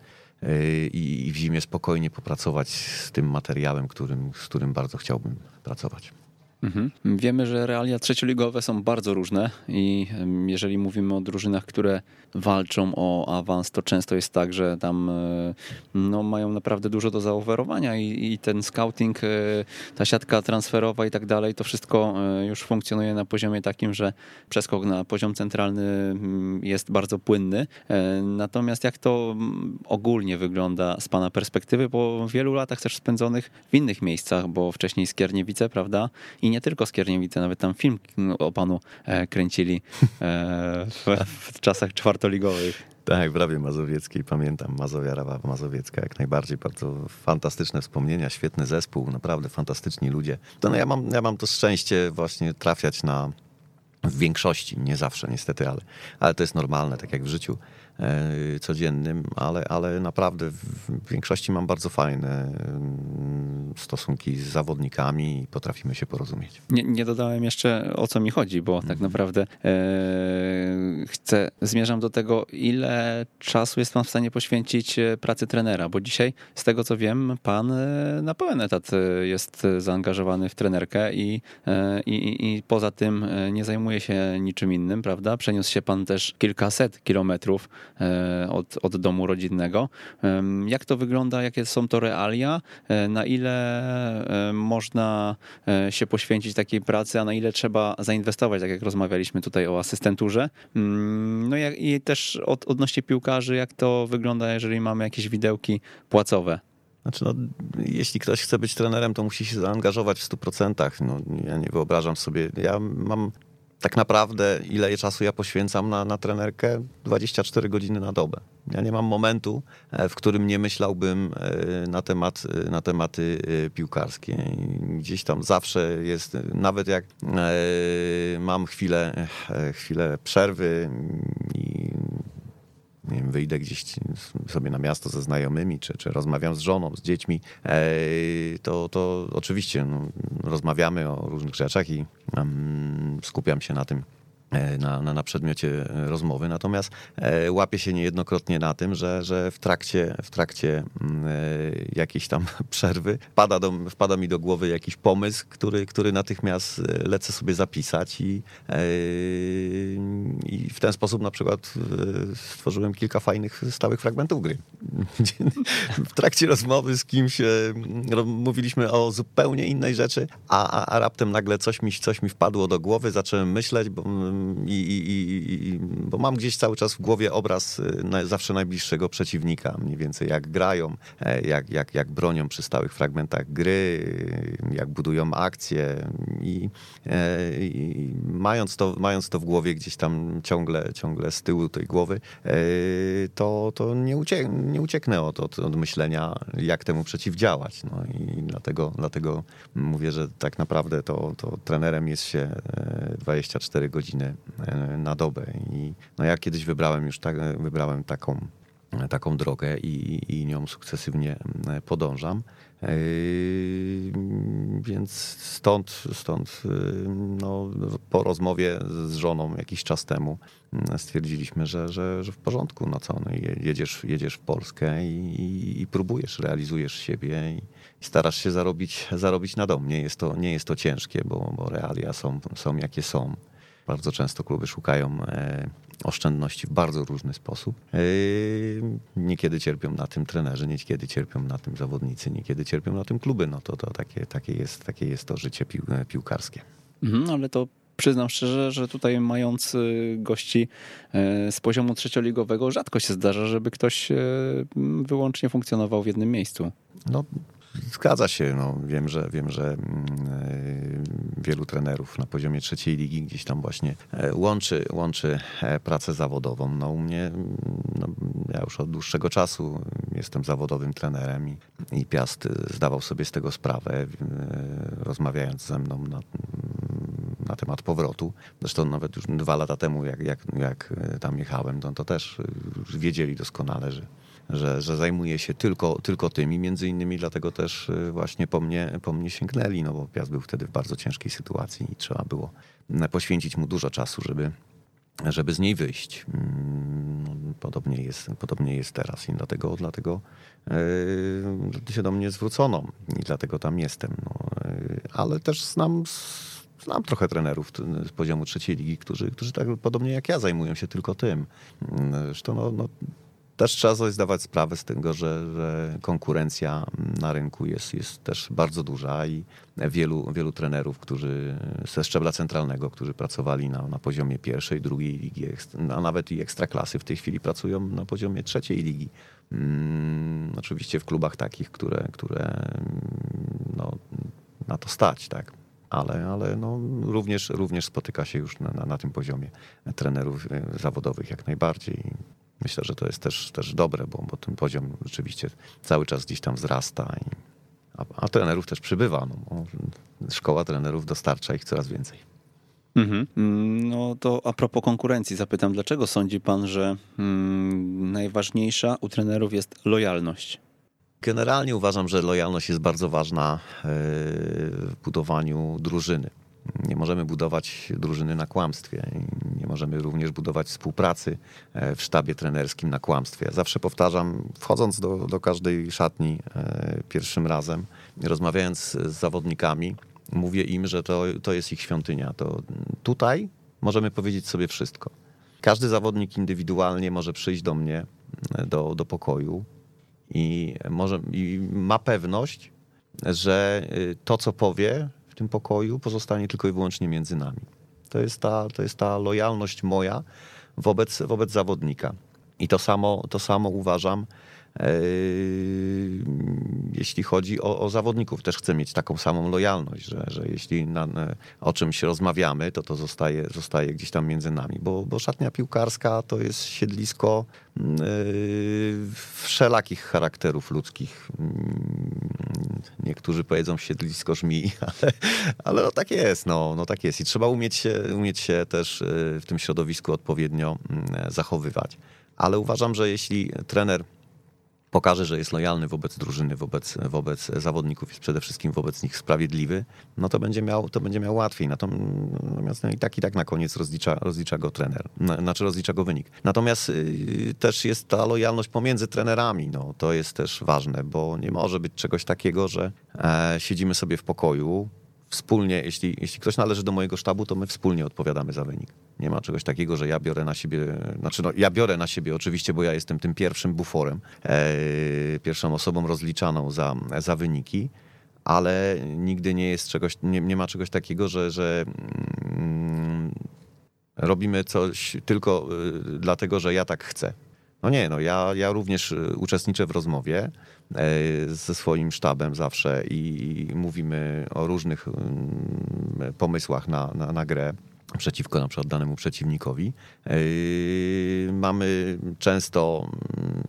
e, i w zimie spokojnie popracować z tym materiałem, którym, z którym bardzo chciałbym pracować. Mhm. Wiemy, że realia trzecioligowe są bardzo różne i jeżeli mówimy o drużynach, które walczą o awans, to często jest tak, że tam e, no, mają naprawdę dużo do zaoferowania i, i ten scouting, e, ta siatka transferowa i tak dalej, to wszystko e, już funkcjonuje na poziomie takim, że przeskok na poziom centralny mm, jest bardzo płynny. Natomiast jak to ogólnie wygląda z Pana perspektywy, po wielu latach też spędzonych w innych miejscach, bo wcześniej Skierniewice, prawda? I nie tylko Skierniewice, nawet tam film o Panu kręcili w, w czasach czwartego ligowych. Tak, w Rawie Mazowieckiej pamiętam Mazowia Rawa Mazowiecka, jak najbardziej bardzo fantastyczne wspomnienia, świetny zespół, naprawdę fantastyczni ludzie. To no ja mam, ja mam to szczęście właśnie trafiać na w większości, nie zawsze niestety, ale, ale to jest normalne, tak jak w życiu E, codziennym, ale, ale naprawdę w większości mam bardzo fajne mm, stosunki z zawodnikami i potrafimy się porozumieć. Nie, nie dodałem jeszcze o co mi chodzi, bo tak mhm. naprawdę e, chcę, zmierzam do tego, ile czasu jest pan w stanie poświęcić e, pracy trenera, bo dzisiaj z tego co wiem, pan e, na pełen etat jest zaangażowany w trenerkę i, i, i poza tym nie zajmuje się niczym innym, prawda? Przeniósł się pan też kilkaset kilometrów E, od, od domu rodzinnego. Jak to wygląda, jakie są to realia, e, na ile e, można się poświęcić takiej pracy, a na ile trzeba zainwestować, tak jak rozmawialiśmy tutaj o asystenturze. Mm, no i też od, odnośnie piłkarzy, jak to wygląda, jeżeli mamy jakieś widełki płacowe. Znaczy, no, jeśli ktoś chce być trenerem, to musi się zaangażować w 100%. No, ja nie wyobrażam sobie. Ja mam tak naprawdę ile czasu ja poświęcam na, na trenerkę? 24 godziny na dobę. Ja nie mam momentu, e, w którym nie myślałbym e, na, temat, e, na tematy piłkarskie. Gdzieś tam zawsze jest, nawet jak mam chwilę, chwilę przerwy nie wiem, wyjdę gdzieś sobie na miasto ze znajomymi, czy, czy rozmawiam z żoną, z dziećmi, to, to oczywiście no, rozmawiamy o różnych rzeczach i um, skupiam się na tym, na, na, na przedmiocie rozmowy. Natomiast e, łapię się niejednokrotnie na tym, że, że w trakcie, w trakcie mm, e, jakiejś tam przerwy wpada, do, wpada mi do głowy jakiś pomysł, który, który natychmiast lecę sobie zapisać i, i w ten sposób na przykład stworzyłem kilka fajnych, stałych fragmentów gry. w trakcie rozmowy z kimś mówiliśmy o zupełnie innej rzeczy, a, a, a raptem nagle coś mi, coś mi wpadło do głowy, zacząłem myśleć, bo i, i, i, bo mam gdzieś cały czas w głowie obraz y, zawsze najbliższego przeciwnika, mniej więcej jak grają, e, jak, jak, jak bronią przy stałych fragmentach gry, jak budują akcje i, e, i mając, to, mając to w głowie gdzieś tam ciągle, ciągle z tyłu tej głowy, e, to, to nie, uciek, nie ucieknę od, od, od myślenia, jak temu przeciwdziałać. No i dlatego, dlatego mówię, że tak naprawdę to, to trenerem jest się 24 godziny E, na dobę. I no ja kiedyś wybrałem już tak, wybrałem taką taką drogę i, i nią sukcesywnie podążam. Więc stąd, stąd no, po rozmowie z żoną jakiś czas temu stwierdziliśmy, że, że, że w porządku, no co, no jedziesz, jedziesz w Polskę i, i, i próbujesz, realizujesz siebie i, i, starasz się zarobić, zarobić na dom. Nie jest to, nie jest to ciężkie, bo, bo realia są, są jakie są. Bardzo często kluby szukają e, oszczędności w bardzo różny sposób. E, niekiedy cierpią na tym trenerzy, niekiedy cierpią na tym zawodnicy, niekiedy cierpią na tym kluby. No to, to takie, takie, jest, takie jest to życie pił, piłkarskie. Mhm, ale to przyznam szczerze, że tutaj mając y, gości e, z poziomu trzecioligowego, rzadko się zdarza, żeby ktoś wyłącznie funkcjonował w jednym miejscu. No, Zgadza się. No, wiem, że, wiem, że mm, e, wielu trenerów na poziomie trzeciej ligi gdzieś tam właśnie e, łączy, łączy e, pracę zawodową. No, u mnie, mm, no, ja już od dłuższego czasu jestem zawodowym trenerem i, i Piast zdawał sobie z tego sprawę, rozmawiając ze mną na, na temat powrotu. Zresztą nawet już dwa lata temu, jak, jak, jak tam jechałem, to, to też wiedzieli doskonale, że że, że zajmuje się tylko, tylko tym i między innymi dlatego też y, właśnie po mnie, po mnie sięgnęli, no bo Piast był wtedy w bardzo ciężkiej sytuacji i trzeba było poświęcić mu dużo czasu, żeby, żeby z niej wyjść. Mm, podobnie jest, podobnie jest teraz i dlatego, dlatego yy, się do mnie zwrócono i dlatego tam jestem. No, yy, ale też znam znam trochę trenerów z poziomu trzeciej ligi, którzy, którzy tak podobnie jak ja zajmują się tylko tym. Zresztą no, no, też trzeba sobie zdawać sprawę z tego, że, że, konkurencja na rynku jest, jest też bardzo duża i wielu, wielu trenerów, którzy ze szczebla centralnego, którzy pracowali na, na poziomie pierwszej, drugiej ligi, a nawet i ekstraklasy w tej chwili pracują na poziomie trzeciej ligi. Hmm, oczywiście w klubach takich, które, które no, na to stać, tak ale, ale no, również, również spotyka się już na, na, na, tym poziomie trenerów e, zawodowych jak najbardziej. Myślę, że to jest też, też dobre, bo, bo ten poziom rzeczywiście cały czas gdzieś tam wzrasta, i, a, a trenerów też przybywa. No, szkoła trenerów dostarcza ich coraz więcej. Mhm. No to a propos konkurencji, zapytam, dlaczego sądzi pan, że hmm, najważniejsza u trenerów jest lojalność? Generalnie uważam, że lojalność jest bardzo ważna e, w budowaniu drużyny. Nie możemy budować drużyny na kłamstwie. Nie możemy również budować współpracy e, w sztabie trenerskim na kłamstwie. Zawsze powtarzam, wchodząc do, do każdej szatni e, pierwszym razem, rozmawiając z zawodnikami, mówię im, że to, to jest ich świątynia. To tutaj możemy powiedzieć sobie wszystko. Każdy zawodnik indywidualnie może przyjść do mnie, e, do, do pokoju i, może, i ma pewność, że to, co powie, tym pokoju pozostanie tylko i wyłącznie między nami. To jest ta, to jest ta lojalność moja wobec, wobec zawodnika. I to samo, to samo uważam, jeśli chodzi o, o, zawodników, też chcę mieć taką samą lojalność, że, że jeśli na, o czymś rozmawiamy, to to zostaje, zostaje gdzieś tam między nami, bo, bo szatnia piłkarska to jest siedlisko yy, wszelakich charakterów ludzkich. Yy, niektórzy powiedzą siedlisko żmi, ale, ale no tak jest, no, no tak jest i trzeba umieć się, umieć się też w tym środowisku odpowiednio zachowywać. Ale uważam, że jeśli trener pokaże, że jest lojalny wobec drużyny, wobec, wobec zawodników, jest przede wszystkim wobec nich sprawiedliwy, no to będzie miał, to będzie miał łatwiej. Natomiast no i tak i tak na koniec rozlicza, rozlicza go trener, znaczy rozlicza go wynik. Natomiast yy, też jest ta lojalność pomiędzy trenerami, no to jest też ważne, bo nie może być czegoś takiego, że e, siedzimy sobie w pokoju, wspólnie, jeśli, jeśli ktoś należy do mojego sztabu, to my wspólnie odpowiadamy za wynik. Nie ma czegoś takiego, że ja biorę na siebie, znaczy no, ja biorę na siebie oczywiście, bo ja jestem tym pierwszym buforem, e, pierwszą osobą rozliczaną za, za wyniki, ale nigdy nie jest czegoś, nie, nie ma czegoś takiego, że, że mm, robimy coś tylko y, dlatego, że ja tak chcę. No nie, no ja, ja również y, uczestniczę w rozmowie ze swoim sztabem zawsze i mówimy o różnych mm, pomysłach na, na, na grę przeciwko na przykład danemu przeciwnikowi. E, mamy często mm,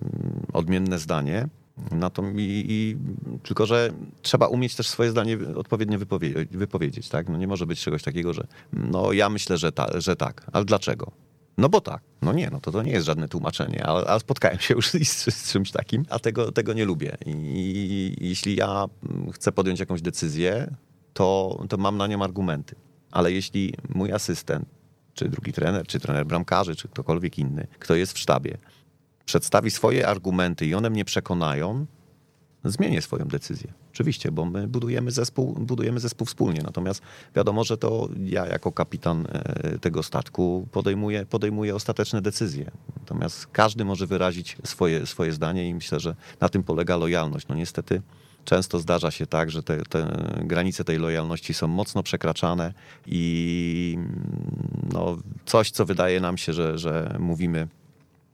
odmienne zdanie, na to i, i, tylko, że trzeba umieć też swoje zdanie odpowiednio wypowiedzieć, wypowiedzieć tak? No nie może być czegoś takiego, że no ja myślę, że, ta, że tak, ale dlaczego? No bo tak, no nie, no to, to nie jest żadne tłumaczenie, ale, ale spotkałem się już z, z, czymś takim, a tego, tego nie lubię. I, I, jeśli ja chcę podjąć jakąś decyzję, to, to mam na nią argumenty. Ale jeśli mój asystent, czy drugi trener, czy trener bramkarzy, czy ktokolwiek inny, kto jest w sztabie, przedstawi swoje argumenty i one mnie przekonają, zmienię swoją decyzję. Oczywiście, bo my budujemy zespół, budujemy zespół wspólnie. Natomiast wiadomo, że to ja jako kapitan e, tego statku podejmuję, podejmuję ostateczne decyzje. Natomiast każdy może wyrazić swoje, swoje zdanie i myślę, że na tym polega lojalność. No niestety często zdarza się tak, że te, te granice tej lojalności są mocno przekraczane i no, coś, co wydaje nam się, że, że mówimy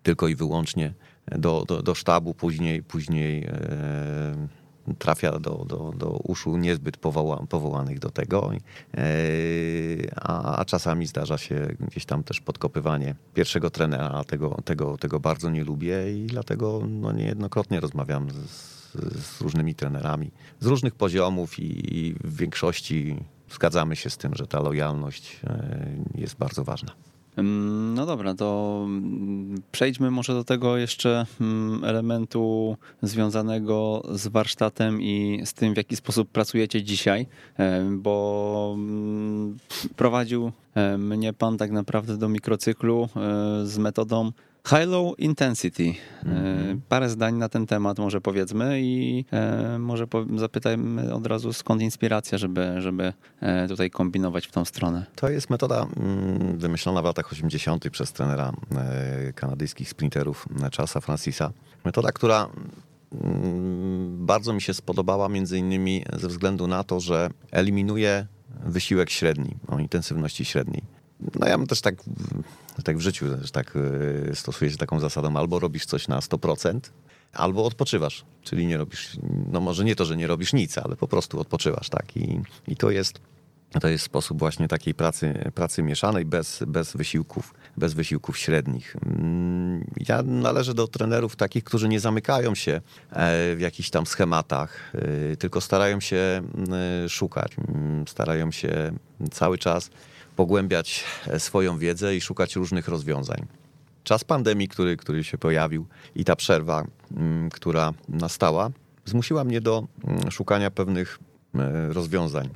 tylko i wyłącznie do, do, do sztabu, później, później e, trafia do, do, do uszu niezbyt powoła, powołanych do tego, e, a, a, czasami zdarza się gdzieś tam też podkopywanie pierwszego trenera, a tego, tego, tego bardzo nie lubię i dlatego no, niejednokrotnie rozmawiam z, z różnymi trenerami z różnych poziomów i, i w większości zgadzamy się z tym, że ta lojalność e, jest bardzo ważna. No dobra, to mm, przejdźmy może do tego jeszcze mm, elementu związanego z warsztatem i z tym, w jaki sposób pracujecie dzisiaj, bo mm, prowadził e, mnie pan tak naprawdę do mikrocyklu e, z metodą High Low Intensity. Mm-hmm. Parę zdań na ten temat może powiedzmy i e, może zapytajmy od razu skąd inspiracja, żeby, żeby e, tutaj kombinować w tą stronę. To jest metoda mm, wymyślona w latach 80. przez trenera kanadyjskich sprinterów Charlesa Francisa. Metoda, która mm, bardzo mi się spodobała między innymi ze względu na to, że eliminuje wysiłek średni, o intensywności średniej. No ja bym też tak, tak w życiu też tak e, stosuję się taką zasadą, albo robisz coś na 100%, albo odpoczywasz, czyli nie robisz, no może nie to, że nie robisz nic, ale po prostu odpoczywasz, tak, i, i to jest to jest sposób właśnie takiej pracy, pracy mieszanej, bez, bez, wysiłków, bez wysiłków średnich. Mm, ja należę do trenerów takich, którzy nie zamykają się e, w jakichś tam schematach, e, tylko starają się szukać, starają się cały czas pogłębiać e, swoją wiedzę i szukać różnych rozwiązań. Czas pandemii, który, który się pojawił i ta przerwa, mm, która nastała, zmusiła mnie do mm, szukania pewnych e, rozwiązań.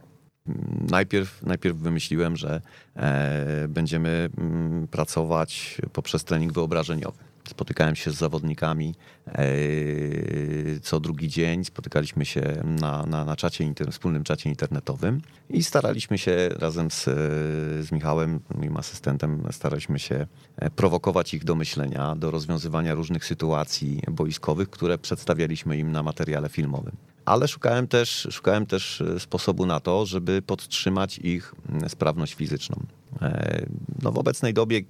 Najpierw, najpierw wymyśliłem, że e, będziemy mm, pracować poprzez trening wyobrażeniowy. Spotykałem się z zawodnikami e, co drugi dzień, spotykaliśmy się na, na, na czacie, wspólnym czacie internetowym i staraliśmy się razem z, z Michałem, moim asystentem, staraliśmy się e, prowokować ich do myślenia, do rozwiązywania różnych sytuacji boiskowych, które przedstawialiśmy im na materiale filmowym ale szukałem też, szukałem też e, sposobu na to, żeby podtrzymać ich sprawność fizyczną. No w obecnej dobie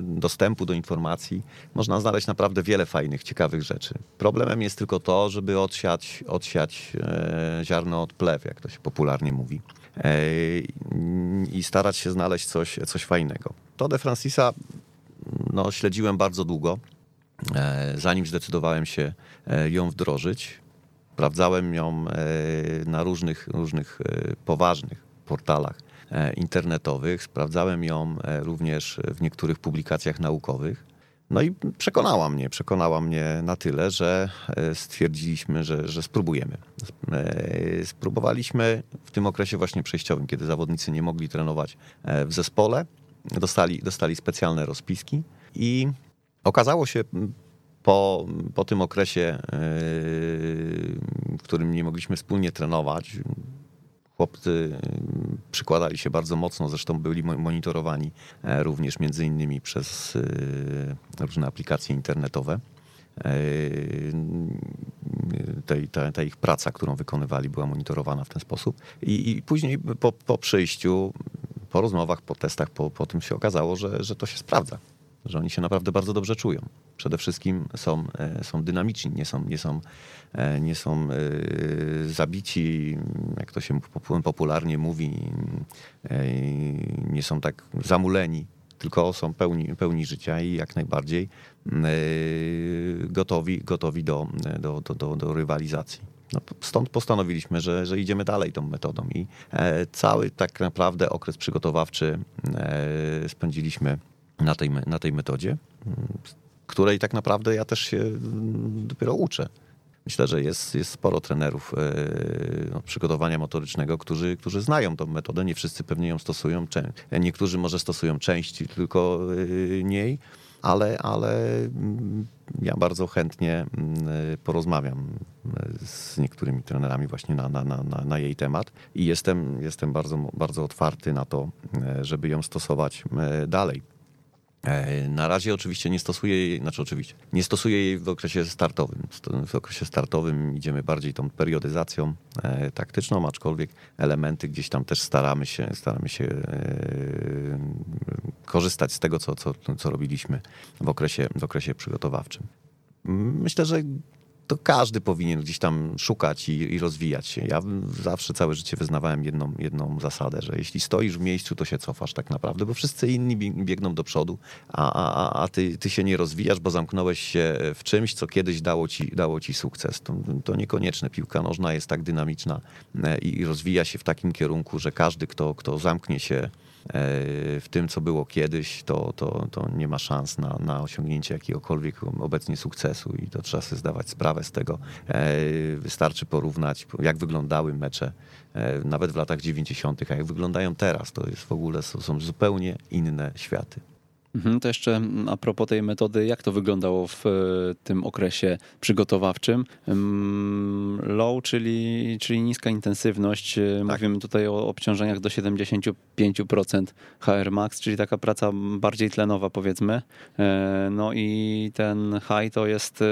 dostępu do informacji można znaleźć naprawdę wiele fajnych, ciekawych rzeczy. Problemem jest tylko to, żeby odsiać, odsiać e, ziarno od plew, jak to się popularnie mówi. E, I starać się znaleźć coś, coś fajnego. To de Francisa no, śledziłem bardzo długo, e, zanim zdecydowałem się ją wdrożyć. Sprawdzałem ją na różnych, różnych poważnych portalach E, internetowych. Sprawdzałem ją e, również w niektórych publikacjach naukowych. No i przekonała mnie, przekonała mnie na tyle, że e, stwierdziliśmy, że, że spróbujemy. Spróbowaliśmy w tym okresie właśnie przejściowym, kiedy zawodnicy nie mogli trenować w zespole, dostali, dostali specjalne rozpiski i okazało się po, po tym okresie, w którym nie mogliśmy wspólnie trenować, Chłopcy mm, przykładali się bardzo mocno, zresztą byli monitorowani e, również między innymi przez e, różne aplikacje internetowe. E, ta, ta, ich praca, którą wykonywali, była monitorowana w ten sposób. I, i później po, po przyjściu, po rozmowach, po testach, po, po tym się okazało, że, że to się sprawdza że oni się naprawdę bardzo dobrze czują. Przede wszystkim są, e, są dynamiczni, nie są, nie są, e, nie są e, zabici, jak to się popularnie mówi, nie są tak zamuleni, tylko są pełni, pełni życia i jak najbardziej gotowi, gotowi do, do, do, do rywalizacji. No, stąd postanowiliśmy, że, że idziemy dalej tą metodą i cały tak naprawdę okres przygotowawczy spędziliśmy na tej, na tej metodzie, której tak naprawdę ja też się dopiero uczę. Myślę, że jest, jest sporo trenerów no, przygotowania motorycznego, którzy, którzy znają tą metodę. Nie wszyscy pewnie ją stosują. Niektórzy może stosują część tylko niej, ale, ale ja bardzo chętnie porozmawiam z niektórymi trenerami właśnie na, na, na, na jej temat i jestem, jestem bardzo, bardzo otwarty na to, żeby ją stosować dalej. E, na razie oczywiście nie stosuję jej, znaczy oczywiście, nie stosuję jej w okresie startowym. W okresie startowym idziemy bardziej tą periodyzacją e, taktyczną, aczkolwiek elementy gdzieś tam też staramy się, staramy się e, korzystać z tego, co, co, co robiliśmy w okresie, w okresie przygotowawczym. Myślę, że to każdy powinien gdzieś tam szukać i, i, rozwijać się. Ja zawsze całe życie wyznawałem jedną, jedną zasadę, że jeśli stoisz w miejscu, to się cofasz tak naprawdę, bo wszyscy inni biegną do przodu, a, a, a ty, ty się nie rozwijasz, bo zamknąłeś się w czymś, co kiedyś dało ci, dało ci sukces. To, to niekonieczne. Piłka nożna jest tak dynamiczna e, i, i rozwija się w takim kierunku, że każdy, kto, kto zamknie się w tym, co było kiedyś, to, to, to nie ma szans na, na osiągnięcie jakiegokolwiek obecnie sukcesu i to trzeba sobie zdawać sprawę z tego. E, wystarczy porównać, jak wyglądały mecze e, nawet w latach 90., a jak wyglądają teraz. To jest w ogóle są, są zupełnie inne światy. Mhm, to jeszcze a propos tej metody, jak to wyglądało w e, tym okresie przygotowawczym? Mm, low, czyli, czyli niska intensywność. E, tak. Mówimy tutaj o obciążeniach do 75% HR max, czyli taka praca bardziej tlenowa powiedzmy. E, no i ten high to jest,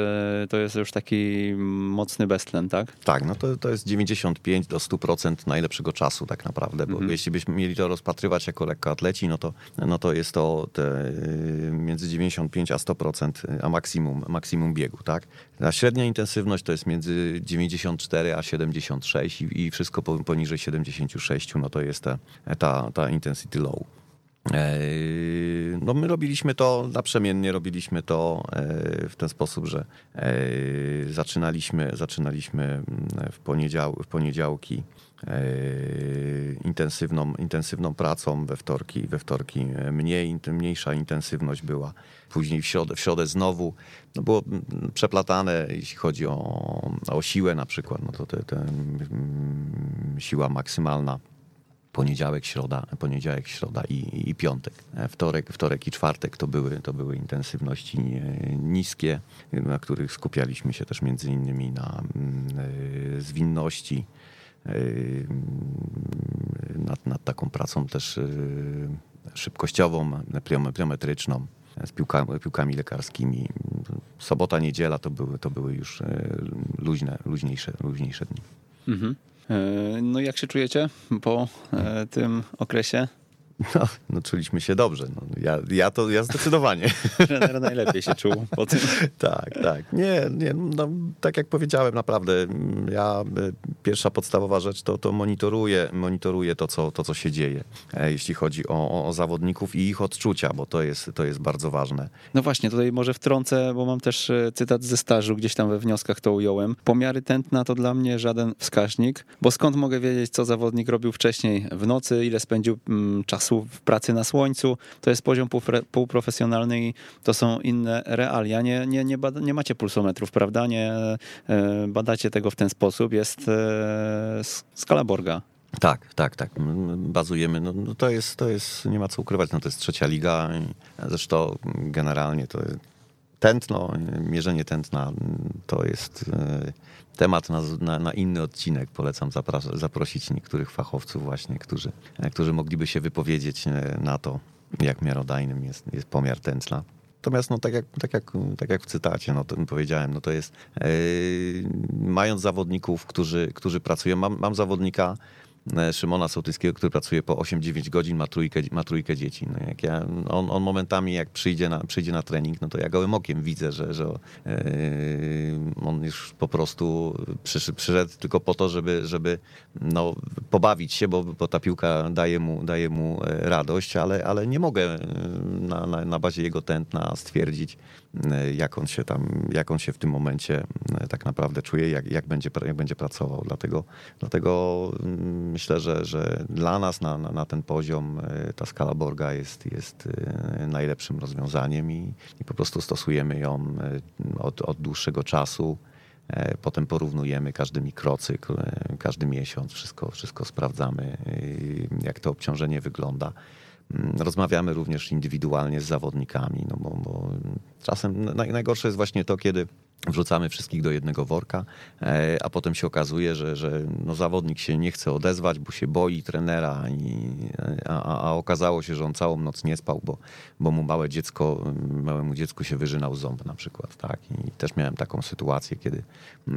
to jest już taki mocny beztlen, tak? Tak, no to, to jest 95 do 100% najlepszego czasu tak naprawdę, bo mhm. jeśli byśmy mieli to rozpatrywać jako lekkoatleci, no to, no to jest to te między 95 a 100%, a maksimum, maksimum biegu, tak? A średnia intensywność to jest między 94 a 76 i, i wszystko poniżej 76, no to jest ta, ta, ta intensity low. E, no my robiliśmy to naprzemiennie, robiliśmy to e, w ten sposób, że e, zaczynaliśmy, zaczynaliśmy mm, w, poniedział, w poniedziałki intensywną, intensywną pracą, we wtorki, we wtorki mniej, mniejsza intensywność była. Później w środę, w środę znowu no było przeplatane, jeśli chodzi o, o siłę na przykład, no to te, te, siła maksymalna poniedziałek, środa, poniedziałek, środa i, i piątek. E, wtorek, wtorek i czwartek to były, to były intensywności niskie, na których skupialiśmy się też między innymi na e, zwinności, Yy, nad, nad taką pracą też yy, szybkościową, pliometryczną z piłkami, piłkami lekarskimi. Sobota, niedziela to były, to były już yy, luźne, luźniejsze, luźniejsze dni. Mhm. No jak się czujecie po tym okresie? No, no czuliśmy się dobrze. No, ja, ja to ja zdecydowanie. Trener najlepiej się czuł po tym. tak, tak. Nie, nie no, tak jak powiedziałem, naprawdę ja y, pierwsza podstawowa rzecz to, to monitoruję, monitoruję to, co, to, co się dzieje, e, jeśli chodzi o, o zawodników i ich odczucia, bo to jest, to jest bardzo ważne. No właśnie, tutaj może wtrącę, bo mam też e, cytat ze stażu, gdzieś tam we wnioskach to ująłem. Pomiary tętna to dla mnie żaden wskaźnik, bo skąd mogę wiedzieć, co zawodnik robił wcześniej w nocy, ile spędził mm, czasu w pracy na słońcu, to jest poziom półprofesjonalny i to są inne realia. Nie, nie, nie, bada, nie macie pulsometrów, prawda? Nie e, badacie tego w ten sposób. Jest e, skala Borga. Tak, tak, tak. Bazujemy. No, no, to, jest, to jest, nie ma co ukrywać, no to jest trzecia liga. Zresztą generalnie to tętno, mierzenie tętna to jest e, temat na, na, na, inny odcinek. Polecam zaprosić niektórych fachowców właśnie, którzy, którzy mogliby się wypowiedzieć e, na to, jak miarodajnym jest, jest pomiar tętna. Natomiast no, tak, jak, tak, jak, tak jak w cytacie no, powiedziałem, no to jest yy, mając zawodników, którzy, którzy pracują, mam, mam zawodnika, E, Szymona Sołtyskiego, który pracuje po 8-9 godzin, ma trójkę, ma trójkę dzieci. No jak ja, on, on, momentami jak przyjdzie na, przyjdzie na trening, no to ja gołym okiem widzę, że, że yy, on już po prostu przyszedł, przyszedł tylko po to, żeby, żeby no, pobawić się, bo, bo ta piłka daje mu, daje mu e, radość, ale, ale nie mogę na, na, na bazie jego tętna stwierdzić, jak on się tam, jak on się w tym momencie tak naprawdę czuje, jak, jak, będzie, jak będzie pracował. Dlatego, dlatego mm, myślę, że, że dla nas na, na, na ten poziom ta skala Borga jest, jest najlepszym rozwiązaniem i, i po prostu stosujemy ją od, od dłuższego czasu. Potem porównujemy każdy mikrocykl, każdy miesiąc, wszystko, wszystko sprawdzamy, jak to obciążenie wygląda. Mm, rozmawiamy również indywidualnie z zawodnikami, no bo, bo czasem najgorsze jest właśnie to, kiedy wrzucamy wszystkich do jednego worka, e, a potem się okazuje, że, że no zawodnik się nie chce odezwać, bo się boi trenera, i, a, a okazało się, że on całą noc nie spał, bo, bo mu małe dziecko, małemu dziecku się wyżynał ząb na przykład. Tak? I też miałem taką sytuację, kiedy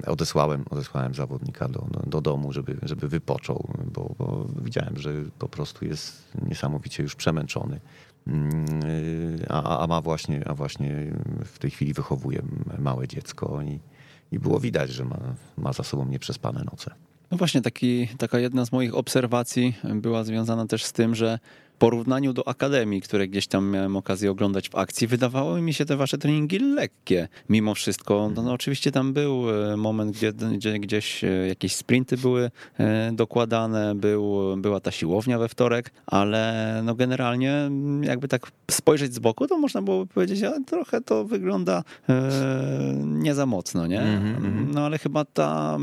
odesłałem, odesłałem zawodnika do, do, do domu, żeby, żeby wypoczął, bo, bo widziałem, że po prostu jest niesamowicie już przemęczony. Mm, a, a, ma właśnie, a właśnie w tej chwili wychowuje małe dziecko i, i było widać, że ma, ma za sobą nieprzespane noce. No właśnie, taki, taka jedna z moich obserwacji była związana też z tym, że porównaniu do akademii, które gdzieś tam miałem okazję oglądać w akcji, wydawały mi się te wasze treningi lekkie. Mimo wszystko, no, no oczywiście tam był e, moment, gdzie, gdzie gdzieś e, jakieś sprinty były e, dokładane, był, była ta siłownia we wtorek, ale no generalnie jakby tak spojrzeć z boku, to można było powiedzieć, ale trochę to wygląda nie za mocno, nie? Mm -hmm. No ale chyba ta,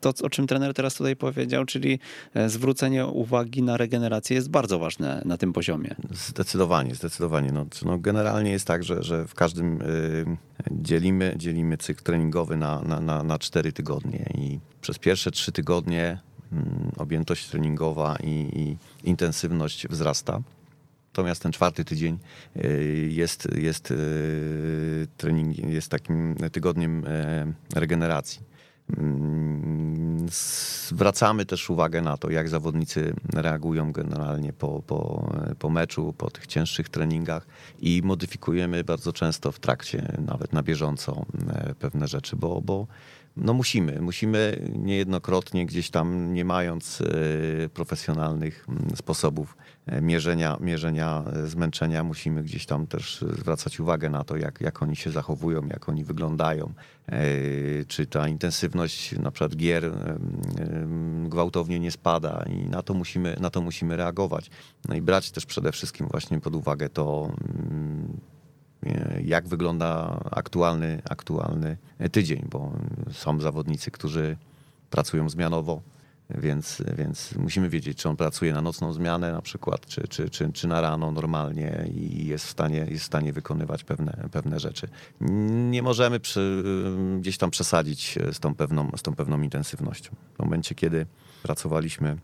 to, o czym trener teraz tutaj powiedział, czyli zwrócenie uwagi na regenerację jest bardzo ważne ważne na tym poziomie. Zdecydowanie, zdecydowanie. No, no generalnie jest tak, że, że w każdym y, dzielimy, dzielimy cykl treningowy na, na, na, na cztery tygodnie i przez pierwsze trzy tygodnie y, objętość treningowa i, i intensywność wzrasta. Natomiast ten czwarty tydzień y, jest, jest, y, trening, jest takim tygodniem y, regeneracji. Mm, zwracamy też uwagę na to, jak zawodnicy reagują generalnie po, po, po meczu, po tych cięższych treningach i modyfikujemy bardzo często w trakcie, nawet na bieżąco e, pewne rzeczy, bo, bo no musimy, musimy niejednokrotnie gdzieś tam, nie mając e, profesjonalnych mm, sposobów e, mierzenia, mierzenia zmęczenia, musimy gdzieś tam też zwracać uwagę na to, jak, jak oni się zachowują, jak oni wyglądają, e, czy ta intensywność na przykład gier gwałtownie nie spada i na to musimy, na to musimy reagować. No i brać też przede wszystkim właśnie pod uwagę to, mm, jak wygląda aktualny, aktualny tydzień, bo są zawodnicy, którzy pracują zmianowo, więc, więc musimy wiedzieć, czy on pracuje na nocną zmianę na przykład, czy, czy, czy, czy na rano normalnie i jest w stanie, jest w stanie wykonywać pewne, pewne rzeczy. Nie możemy przy, gdzieś tam przesadzić z tą, pewną, z tą pewną intensywnością. W momencie, kiedy pracowaliśmy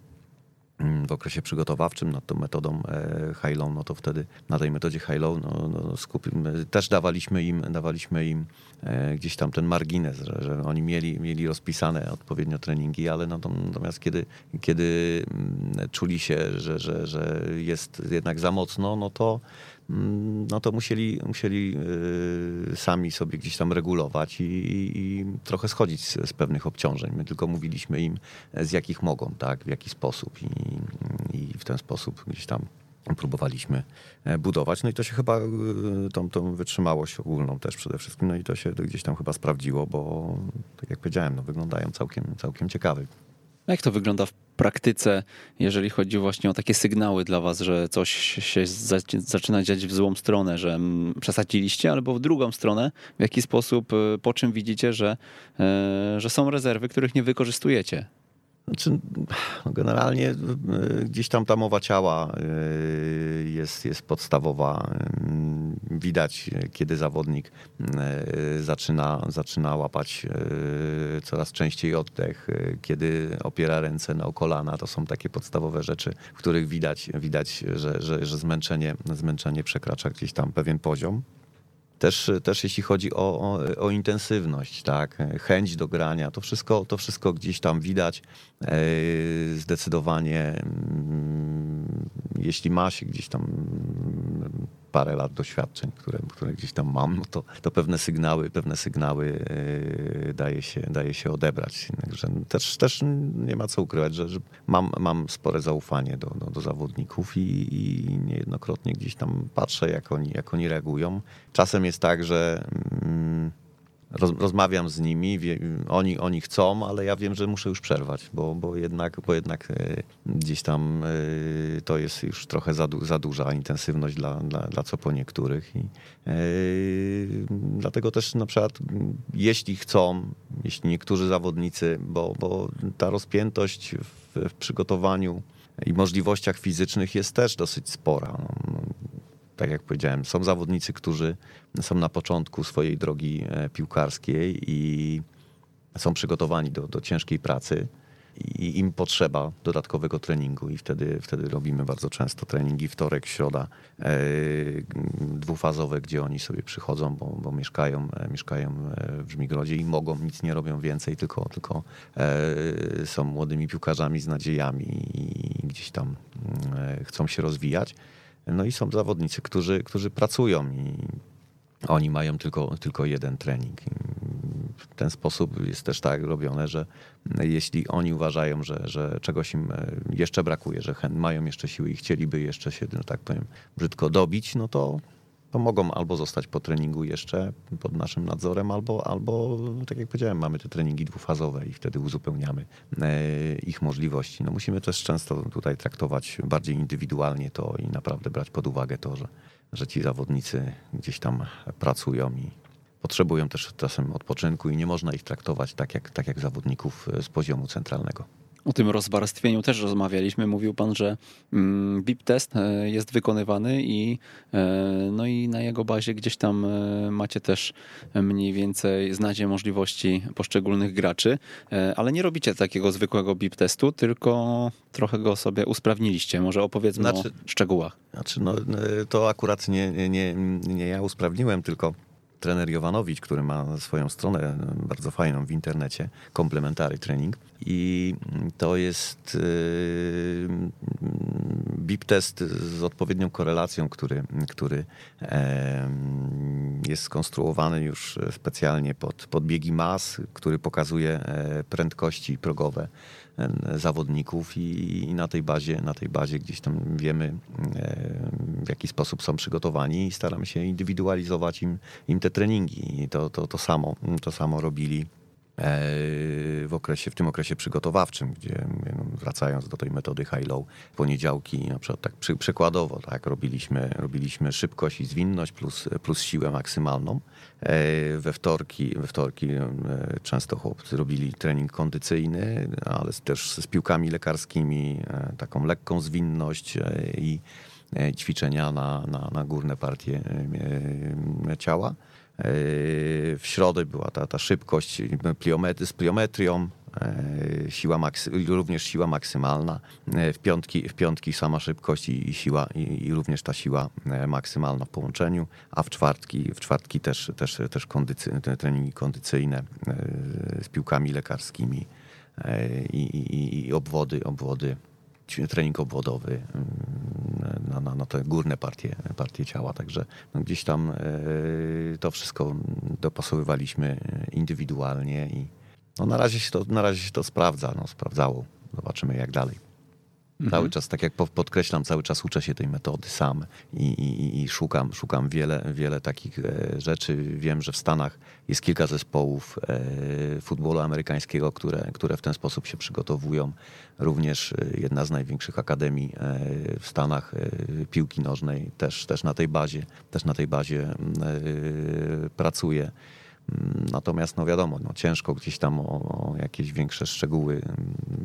w okresie przygotowawczym nad tą metodą e, high-low, no to wtedy na tej metodzie high-low no, no skupimy, też dawaliśmy im, dawaliśmy im e, gdzieś tam ten margines, że, że oni mieli, mieli rozpisane odpowiednio treningi, ale natomiast kiedy, kiedy mm, czuli się, że, że, że jest jednak za mocno, no to Mm, no to musieli, musieli y, sami sobie gdzieś tam regulować i, i, trochę schodzić z, z, pewnych obciążeń. My tylko mówiliśmy im, z jakich mogą, tak, w jaki sposób i, i w ten sposób gdzieś tam próbowaliśmy e, budować. No i to się chyba, y, tą, tą wytrzymałość ogólną też przede wszystkim, no i to się gdzieś tam chyba sprawdziło, bo tak jak powiedziałem, no wyglądają całkiem, całkiem ciekawie. Jak to wygląda w praktyce, jeżeli chodzi właśnie o takie sygnały dla was, że coś się zaczyna dziać w złą stronę, że przesadziliście, albo w drugą stronę, w jaki sposób, y, po czym widzicie, że, e, że są rezerwy, których nie wykorzystujecie? Znaczy, no generalnie e, gdzieś tam ta mowa ciała e, jest, jest podstawowa. E, widać, kiedy zawodnik zaczyna, zaczyna łapać coraz częściej oddech, kiedy opiera ręce na kolana. To są takie podstawowe rzeczy, w których widać, widać że, że, że zmęczenie, zmęczenie przekracza gdzieś tam pewien poziom. Też, też jeśli chodzi o, o, o, intensywność, tak, chęć do grania, to wszystko, to wszystko gdzieś tam widać. E, zdecydowanie, mm, jeśli ma się gdzieś tam parę lat doświadczeń, które, które gdzieś tam mam, no to, to pewne sygnały, pewne sygnały e, daje się, daje się odebrać. Także też, też nie ma co ukrywać, że, że mam, mam spore zaufanie do, do, do zawodników i, i, niejednokrotnie gdzieś tam patrzę, jak oni, jak oni reagują. Czasem jest tak, że mm, roz, rozmawiam z nimi, wie, oni, oni chcą, ale ja wiem, że muszę już przerwać, bo, bo jednak, bo jednak e, gdzieś tam e, to jest już trochę za, za duża intensywność dla, dla, dla co po niektórych. I, e, dlatego też na przykład jeśli chcą, jeśli niektórzy zawodnicy, bo, bo ta rozpiętość w, w przygotowaniu i możliwościach fizycznych jest też dosyć spora. No, tak jak powiedziałem, są zawodnicy, którzy są na początku swojej drogi e, piłkarskiej i są przygotowani do, do ciężkiej pracy i im potrzeba dodatkowego treningu i wtedy, wtedy robimy bardzo często treningi wtorek, środa e, dwufazowe, gdzie oni sobie przychodzą, bo, bo mieszkają, e, mieszkają w Żmigrodzie i mogą, nic nie robią więcej, tylko, tylko są młodymi piłkarzami z nadziejami i gdzieś tam e, chcą się rozwijać. No i są zawodnicy, którzy, którzy pracują i oni mają tylko, tylko jeden trening. W ten sposób jest też tak robione, że jeśli oni uważają, że, że czegoś im e, jeszcze brakuje, że mają jeszcze siły i chcieliby jeszcze się, no tak powiem, brzydko dobić, no to to mogą albo zostać po treningu jeszcze pod naszym nadzorem, albo, albo tak jak powiedziałem, mamy te treningi dwufazowe i wtedy uzupełniamy e, ich możliwości. No musimy też często tutaj traktować bardziej indywidualnie to i naprawdę brać pod uwagę to, że, że ci zawodnicy gdzieś tam pracują i potrzebują też czasem odpoczynku i nie można ich traktować tak jak, tak jak zawodników z poziomu centralnego. O tym rozwarstwieniu też rozmawialiśmy. Mówił pan, że mm, BIP test e, jest wykonywany i, e, no i na jego bazie gdzieś tam e, macie też mniej więcej znacie możliwości poszczególnych graczy, ale nie robicie takiego zwykłego BIP testu, tylko trochę go sobie usprawniliście. Może opowiedzmy znaczy, o szczegółach. Znaczy, no, to akurat nie, nie, nie ja usprawniłem, tylko trener Jowanowicz, który ma swoją stronę bardzo fajną w internecie, komplementary trening. I to jest yy, BIP test z odpowiednią korelacją, który, który jest skonstruowany już specjalnie pod, pod biegi mas, który pokazuje e, prędkości progowe zawodników i, na tej bazie, na tej bazie gdzieś tam wiemy, w jaki sposób są przygotowani i staramy się indywidualizować im, im te treningi. I to, to, to, samo, to samo robili E, w, okresie, w tym okresie przygotowawczym, gdzie no, wracając do tej metody high-low, poniedziałki, na przykład tak przy, przykładowo, tak, robiliśmy, robiliśmy szybkość i zwinność plus, plus siłę maksymalną. E, we wtorki, we wtorki e, często chłopcy robili trening kondycyjny, ale też z piłkami lekarskimi, taką lekką zwinność i ćwiczenia na, na, na górne partie ciała. W środę była ta, ta szybkość z pliometrią, e, siła maksy, również siła maksymalna. E, w piątki, w piątki sama szybkość i, i siła, i, i, również ta siła e, maksymalna w połączeniu, a w czwartki, w czwartki też, też, też kondycy, treningi kondycyjne z piłkami lekarskimi i, i obwody, obwody trening obwodowy mm, na, na, na te górne partie, partie ciała. Także no gdzieś tam e, to wszystko dopasowywaliśmy indywidualnie i no na, razie się to, na razie się to sprawdza, no, sprawdzało. Zobaczymy jak dalej. Mhm. Cały czas, tak jak podkreślam, cały czas uczę się tej metody sam i, i, i, szukam, szukam wiele, wiele takich e, rzeczy. Wiem, że w Stanach jest kilka zespołów e, futbolu amerykańskiego, które, które w ten sposób się przygotowują. Również e, jedna z największych akademii w Stanach piłki nożnej też, też na tej bazie, też na tej bazie pracuje. Natomiast no wiadomo, no ciężko gdzieś tam o, o jakieś większe szczegóły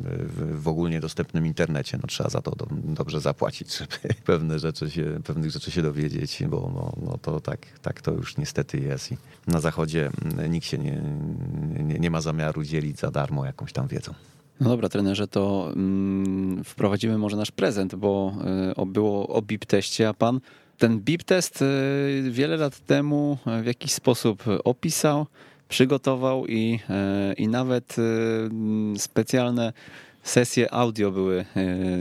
w, w ogólnie dostępnym internecie. No trzeba za to do, dobrze zapłacić, żeby pewne rzeczy się, pewnych rzeczy się dowiedzieć, bo no, no to tak, tak to już niestety jest. I na zachodzie nikt się nie, nie, nie ma zamiaru dzielić za darmo jakąś tam wiedzą. No dobra, trenerze, to mm, wprowadzimy może nasz prezent, bo y, było o BIP teście, a pan ten BIP test y, wiele lat temu w jakiś sposób opisał, przygotował i, y, i nawet y, specjalne sesje audio były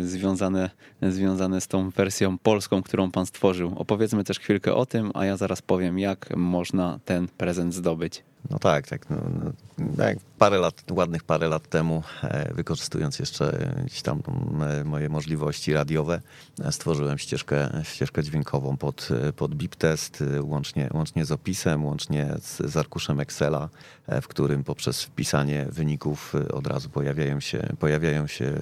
związane, związane z tą wersją polską, którą pan stworzył. Opowiedzmy też chwilkę o tym, a ja zaraz powiem, jak można ten prezent zdobyć. No tak, tak. No, no, tak parę lat, ładnych parę lat temu, e, wykorzystując jeszcze gdzieś tam e, moje możliwości radiowe, e, stworzyłem ścieżkę, ścieżkę dźwiękową pod, pod BIP test, łącznie, łącznie z opisem, łącznie z, z arkuszem Excela, w którym poprzez wpisanie wyników od razu pojawiają się, pojawiają się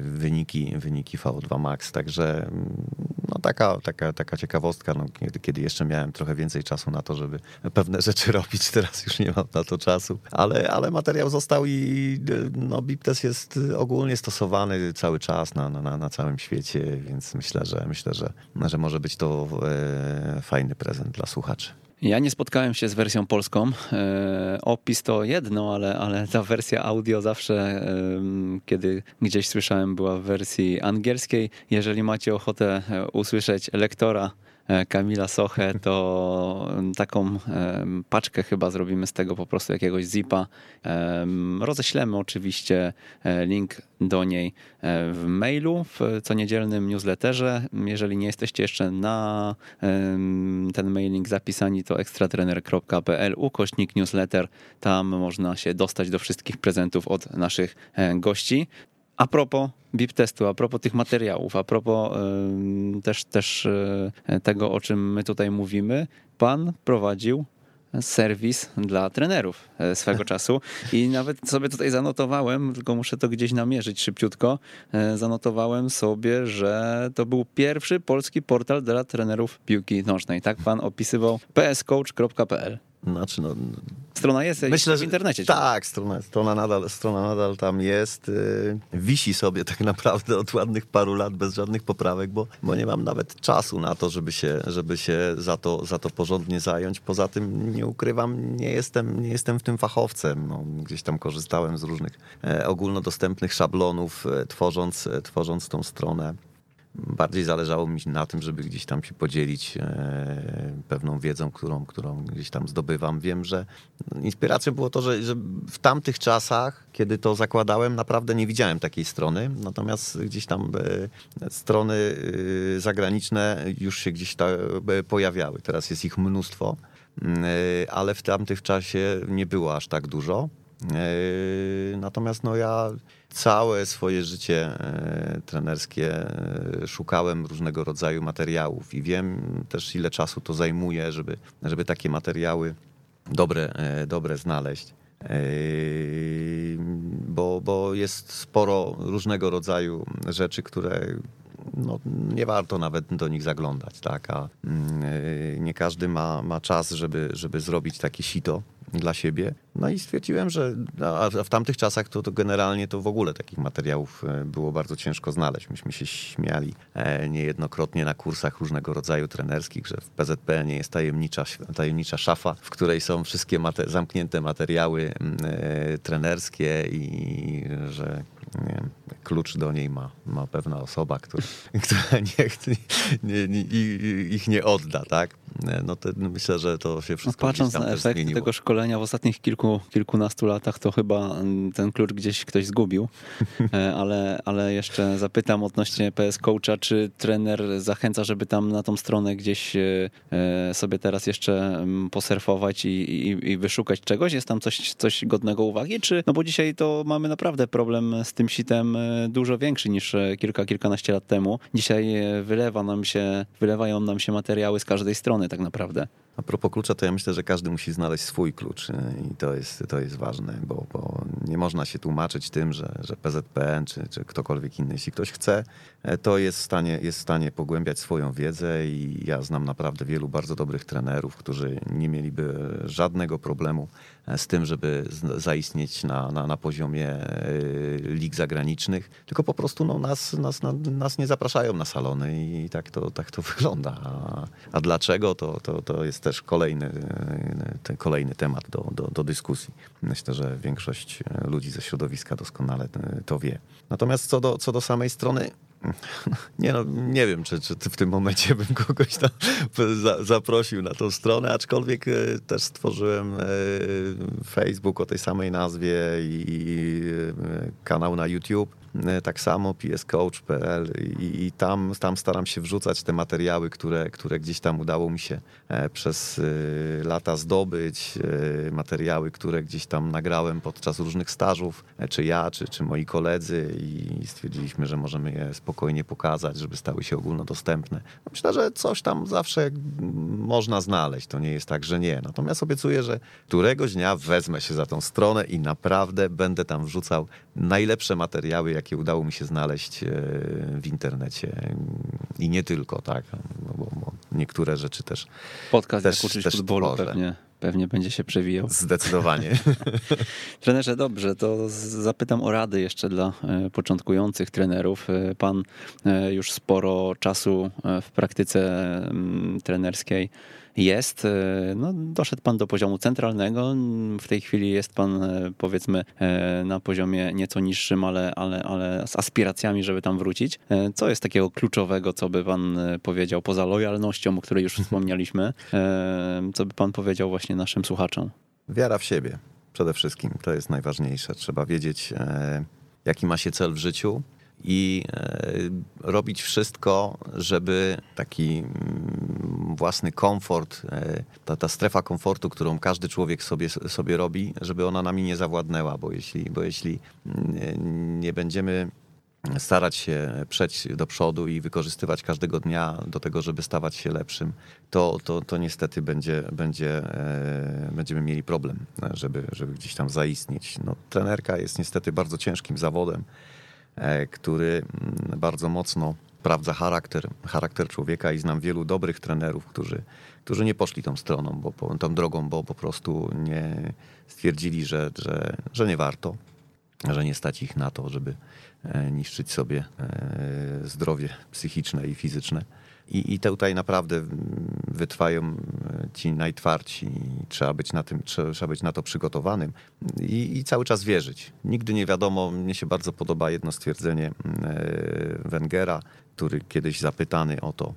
wyniki, wyniki V2 Max. Także no taka, taka, taka ciekawostka, no, kiedy, kiedy jeszcze miałem trochę więcej czasu na to, żeby pewne rzeczy robić, teraz już nie mam na to czasu, ale, ale materiał został i no, BIPTES jest ogólnie stosowany cały czas na, na, na całym świecie, więc myślę, że myślę, że, że może być to e, fajny prezent dla słuchaczy. Ja nie spotkałem się z wersją polską. E, opis to jedno, ale, ale ta wersja audio zawsze, kiedy gdzieś słyszałem, była w wersji angielskiej. Jeżeli macie ochotę e, usłyszeć lektora E, Kamila Sochę, to taką paczkę chyba zrobimy z tego po prostu jakiegoś zipa. Roześlemy oczywiście e, link do niej e, w mailu, w co niedzielnym newsletterze. Jeżeli nie jesteście jeszcze na ten mailing zapisani, to ekstratrener.pl ukośnik newsletter. Tam można się dostać do wszystkich prezentów od naszych gości. A propos BIP testu, a propos tych materiałów, a propos też, też y, tego, o czym my tutaj mówimy, pan prowadził serwis dla trenerów e, swego czasu i nawet sobie tutaj zanotowałem, tylko muszę to gdzieś namierzyć szybciutko, e, zanotowałem sobie, że to był pierwszy polski portal dla trenerów piłki nożnej. Tak pan opisywał pscoach.pl. Znaczy, no, strona jest Myślę, w internecie. Tak, strona, strona, nadal, strona nadal tam jest. Y, wisi sobie tak naprawdę od ładnych paru lat bez żadnych poprawek, bo, bo nie mam nawet czasu na to, żeby się, żeby się za, to, za to porządnie zająć. Poza tym nie ukrywam, nie jestem, nie jestem w tym fachowcem. No, gdzieś tam korzystałem z różnych e, ogólnodostępnych szablonów, e, tworząc, e, tworząc tą stronę bardziej zależało mi na tym, żeby gdzieś tam się podzielić e, pewną wiedzą, którą, którą gdzieś tam zdobywam. Wiem, że inspiracją było to, że, że, w tamtych czasach, kiedy to zakładałem, naprawdę nie widziałem takiej strony. Natomiast gdzieś tam e, strony e, zagraniczne już się gdzieś tam pojawiały. Teraz jest ich mnóstwo, ale w tamtych czasie nie było aż tak dużo. Natomiast no ja całe swoje życie e, trenerskie e, szukałem różnego rodzaju materiałów i wiem też, ile czasu to zajmuje, żeby, żeby takie materiały dobre, e, dobre znaleźć. Bo, bo jest sporo różnego rodzaju rzeczy, które no, nie warto nawet do nich zaglądać, tak? A mm, nie każdy ma, ma czas, żeby, żeby zrobić takie sito dla siebie. No i stwierdziłem, że a w tamtych czasach to, to generalnie to w ogóle takich materiałów e, było bardzo ciężko znaleźć. Myśmy się śmiali e, niejednokrotnie na kursach różnego rodzaju trenerskich, że w PZP nie jest tajemnicza, tajemnicza szafa, w której są wszystkie zamknięte materiały e, trenerskie i że klucz do niej ma, ma pewna osoba, która, która nie, nie, nie, ich nie odda, tak? No to myślę, że to się wszystko no, Patrząc na efekty tego szkolenia w ostatnich kilku, kilkunastu latach, to chyba ten klucz gdzieś ktoś zgubił, e, ale, ale jeszcze zapytam odnośnie PS Coacha, czy trener zachęca, żeby tam na tą stronę gdzieś e, e, sobie teraz jeszcze posurfować i, i, i wyszukać czegoś? Jest tam coś, coś godnego uwagi? Czy, no bo dzisiaj to mamy naprawdę problem z tym sitem dużo większy niż kilka, kilkanaście lat temu. Dzisiaj wylewa nam się, wylewają nam się materiały z każdej strony tak naprawdę. A propos klucza, to ja myślę, że każdy musi znaleźć swój klucz i to jest, to jest ważne, bo, bo nie można się tłumaczyć tym, że, że PZPN czy, czy ktokolwiek inny, jeśli ktoś chce, to jest w, stanie, jest w stanie pogłębiać swoją wiedzę i ja znam naprawdę wielu bardzo dobrych trenerów, którzy nie mieliby żadnego problemu e, z tym, żeby zaistnieć na, na, na poziomie e, lig zagranicznych, tylko po prostu no, nas, nas, nas nie zapraszają na salony i tak to, tak to wygląda. A, a dlaczego, to, to, to jest też kolejny, ten kolejny temat do, do, do dyskusji. Myślę, że większość ludzi ze środowiska doskonale to wie. Natomiast co do, co do samej strony, nie, no, nie wiem, czy, czy w tym momencie bym kogoś tam za, zaprosił na tą stronę, aczkolwiek e, też stworzyłem e, Facebook o tej samej nazwie i e, kanał na YouTube tak samo pscoach.pl i, i tam, tam staram się wrzucać te materiały, które, które gdzieś tam udało mi się e, przez e, lata zdobyć, materiały, które gdzieś tam nagrałem podczas różnych stażów, czy ja, czy, czy moi koledzy i stwierdziliśmy, że możemy je spokojnie pokazać, żeby stały się ogólnodostępne. Myślę, że coś tam zawsze można znaleźć, to nie jest tak, że nie. Natomiast obiecuję, że któregoś dnia wezmę się za tą stronę i naprawdę będę tam wrzucał najlepsze materiały, jakie udało mi się znaleźć e, w internecie. I nie tylko, tak, no bo, bo niektóre rzeczy też. Podcast też, jak też futbolu pewnie, pewnie będzie się przewijał. Zdecydowanie. Trenerze, dobrze, to zapytam o rady jeszcze dla e, początkujących trenerów. E, pan już sporo czasu w praktyce mm, trenerskiej jest. E, no, doszedł pan do poziomu centralnego. W tej chwili jest pan, e, powiedzmy, e, na poziomie nieco niższym, ale, ale, ale z aspiracjami, żeby tam wrócić. Co jest takiego kluczowego, co by pan powiedział, poza lojalnością, o której już wspomnieliśmy, co by pan powiedział właśnie naszym słuchaczom? Wiara w siebie przede wszystkim. To jest najważniejsze. Trzeba wiedzieć, jaki ma się cel w życiu i e, robić wszystko, żeby taki mm, własny komfort, e, ta, ta strefa komfortu, którą każdy człowiek sobie, sobie robi, żeby ona nami nie zawładnęła, bo jeśli, bo jeśli mm, nie będziemy starać się przejść do przodu i wykorzystywać każdego dnia do tego, żeby stawać się lepszym, to, to, to niestety będzie, będzie, e, będziemy mieli problem, żeby, żeby gdzieś tam zaistnieć. No, trenerka jest niestety bardzo ciężkim zawodem. E, który mm, bardzo mocno sprawdza charakter, charakter człowieka i znam wielu dobrych trenerów, którzy, którzy nie poszli tą stroną, bo, tą drogą, bo po prostu nie stwierdzili, że, że, że nie warto, że nie stać ich na to, żeby e, niszczyć sobie e, zdrowie psychiczne i fizyczne. I, I tutaj naprawdę wytrwają e, ci najtwardsi. Trzeba być na, tym, trzeba być na to przygotowanym i, i cały czas wierzyć. Nigdy nie wiadomo, mnie się bardzo podoba jedno stwierdzenie e, Wengera, który kiedyś zapytany o to,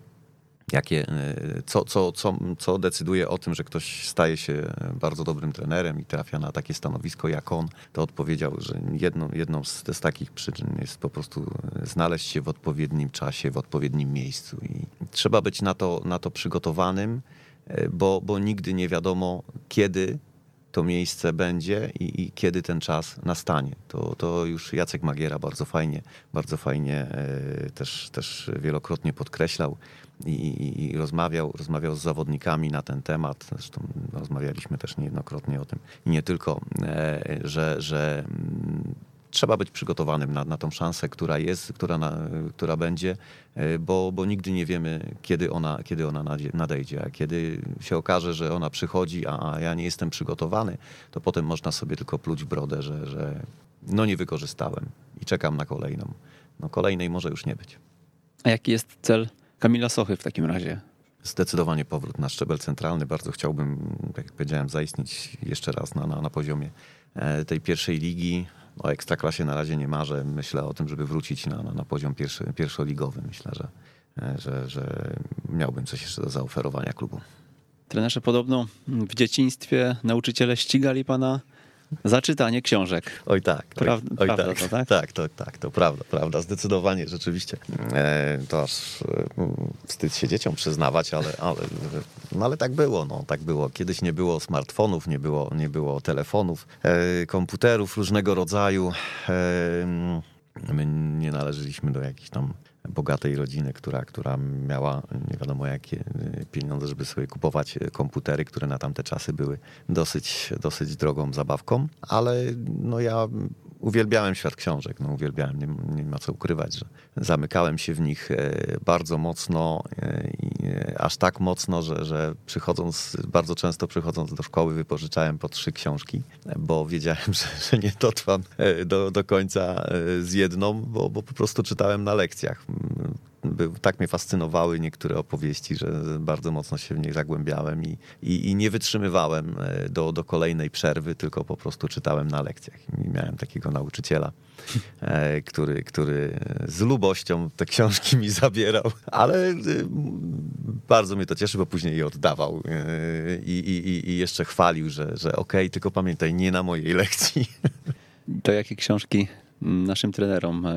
jakie, e, co, co, co, co decyduje o tym, że ktoś staje się bardzo dobrym trenerem i trafia na takie stanowisko jak on, to odpowiedział, że jedną, jedną z, z takich przyczyn jest po prostu znaleźć się w odpowiednim czasie, w odpowiednim miejscu. I trzeba być na to, na to przygotowanym, e, bo, bo nigdy nie wiadomo, kiedy to miejsce będzie i, i, kiedy ten czas nastanie. To, to już Jacek Magiera bardzo fajnie, bardzo fajnie e, też, też wielokrotnie podkreślał i, i, rozmawiał, rozmawiał z zawodnikami na ten temat. Zresztą rozmawialiśmy też niejednokrotnie o tym. I nie tylko, e, że, że mm, trzeba być przygotowanym na, na tą szansę, która jest, która, na, która będzie, e, bo, bo nigdy nie wiemy, kiedy ona, kiedy ona nadejdzie. A kiedy się okaże, że ona przychodzi, a ja nie jestem przygotowany, to potem można sobie tylko pluć w brodę, że, że no nie wykorzystałem i czekam na kolejną. No kolejnej może już nie być. A jaki jest cel Kamila Sochy w takim razie? Zdecydowanie powrót na szczebel centralny. Bardzo chciałbym, tak jak powiedziałem, zaistnieć jeszcze raz na, na, na poziomie e, tej pierwszej ligi. O ekstraklasie na razie nie marzę. Myślę o tym, żeby wrócić na, na, na poziom pierwszy, pierwszoligowy. Myślę, że, e, że, że miałbym coś jeszcze do zaoferowania klubu. Trenerze, podobno w dzieciństwie nauczyciele ścigali pana za czytanie książek. Oj tak. Prawda, oj, prawda tak. To, tak? tak, to, tak, to prawda, prawda, zdecydowanie, rzeczywiście. E, to aż e, wstyd się dzieciom przyznawać, ale, ale, no, ale tak było, no, tak było. Kiedyś nie było smartfonów, nie było, nie było telefonów, e, komputerów różnego rodzaju. E, my nie należeliśmy do jakichś tam bogatej rodziny, która, która miała nie wiadomo jakie y, pieniądze, żeby sobie kupować y, komputery, które na tamte czasy były dosyć, dosyć drogą zabawką, ale no ja uwielbiałem świat książek, no uwielbiałem, nie, nie, ma co ukrywać, że zamykałem się w nich e, bardzo mocno e, e, aż tak mocno, że, że przychodząc, bardzo często przychodząc do szkoły wypożyczałem po trzy książki, bo wiedziałem, że, że nie dotrwam do, do końca z jedną, bo, bo po prostu czytałem na lekcjach był, tak mnie fascynowały niektóre opowieści, że bardzo mocno się w nich zagłębiałem i, i, i, nie wytrzymywałem e, do, do kolejnej przerwy, tylko po prostu czytałem na lekcjach. I miałem takiego nauczyciela, e, który, który z lubością te książki mi zabierał, ale e, bardzo mnie to cieszy, bo później je oddawał i, i, i jeszcze chwalił, że, że okej, okay, tylko pamiętaj, nie na mojej lekcji. To jakie książki naszym trenerom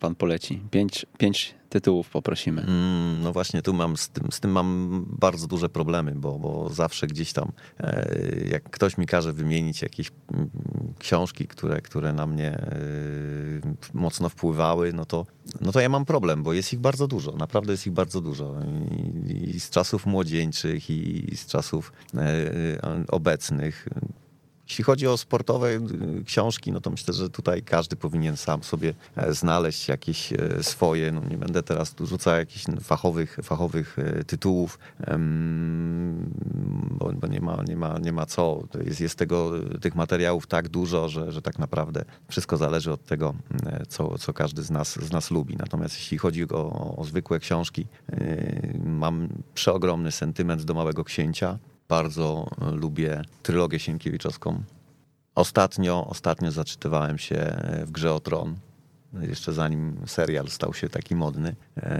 pan poleci? Pięć, pięć tytułów poprosimy. Mm, no właśnie, tu mam z tym, z tym mam bardzo duże problemy, bo, bo zawsze gdzieś tam, e, jak ktoś mi każe wymienić jakieś mm, książki, które, które na mnie e, mocno wpływały, no to, no to ja mam problem, bo jest ich bardzo dużo, naprawdę jest ich bardzo dużo. I, i z czasów młodzieńczych, i z czasów obecnych. Jeśli chodzi o sportowe y, książki, no to myślę, że tutaj każdy powinien sam sobie e, znaleźć jakieś e, swoje. No nie będę teraz tu rzucał jakichś fachowych, fachowych e, tytułów, bo, nie, ma, nie, ma, nie ma co. Jest, jest tego, tych materiałów tak dużo, że, że tak naprawdę wszystko zależy od tego, co, co każdy z nas, z nas lubi. Natomiast jeśli chodzi o, o zwykłe książki, mam przeogromny sentyment do Małego Księcia. Bardzo e, lubię trylogię Sienkiewiczowską. Ostatnio, ostatnio zaczytywałem się w Grze o Tron jeszcze zanim serial stał się taki modny, e,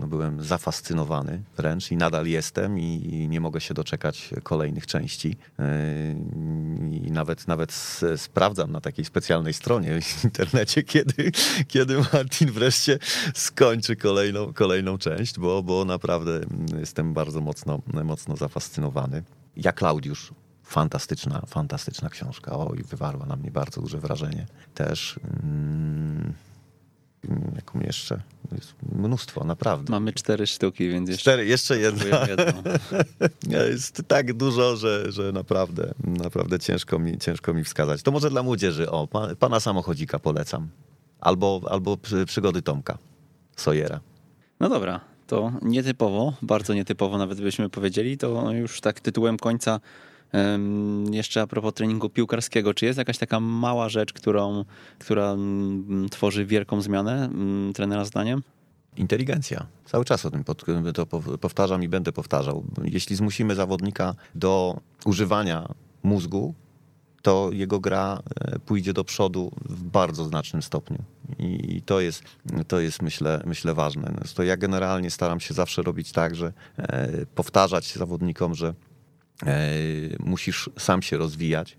no byłem zafascynowany wręcz i nadal jestem i nie mogę się doczekać kolejnych części. E, I nawet, nawet sprawdzam na takiej specjalnej stronie w internecie, kiedy, kiedy Martin wreszcie skończy kolejną, kolejną część, bo, bo naprawdę jestem bardzo mocno, mocno zafascynowany. Ja Klaudiusz fantastyczna, fantastyczna książka. Oj, wywarła na mnie bardzo duże wrażenie. Też mm, jaką jeszcze? Jest mnóstwo, naprawdę. Mamy cztery sztuki, więc jeszcze, cztery, jeszcze jedna. Jest tak dużo, że, że naprawdę, naprawdę ciężko mi, ciężko mi wskazać. To może dla młodzieży, o, pana samochodzika polecam. Albo, albo przygody Tomka Sojera. No dobra, to nietypowo, bardzo nietypowo nawet byśmy powiedzieli, to już tak tytułem końca jeszcze a propos treningu piłkarskiego, czy jest jakaś taka mała rzecz, którą, która mm, tworzy wielką zmianę mm, trenera zdaniem? Inteligencja. Cały czas o tym to powtarzam i będę powtarzał. Jeśli zmusimy zawodnika do używania mózgu, to jego gra e, pójdzie do przodu w bardzo znacznym stopniu. I to jest, to jest myślę, myślę ważne. To ja generalnie staram się zawsze robić tak, że e, powtarzać zawodnikom, że musisz sam się rozwijać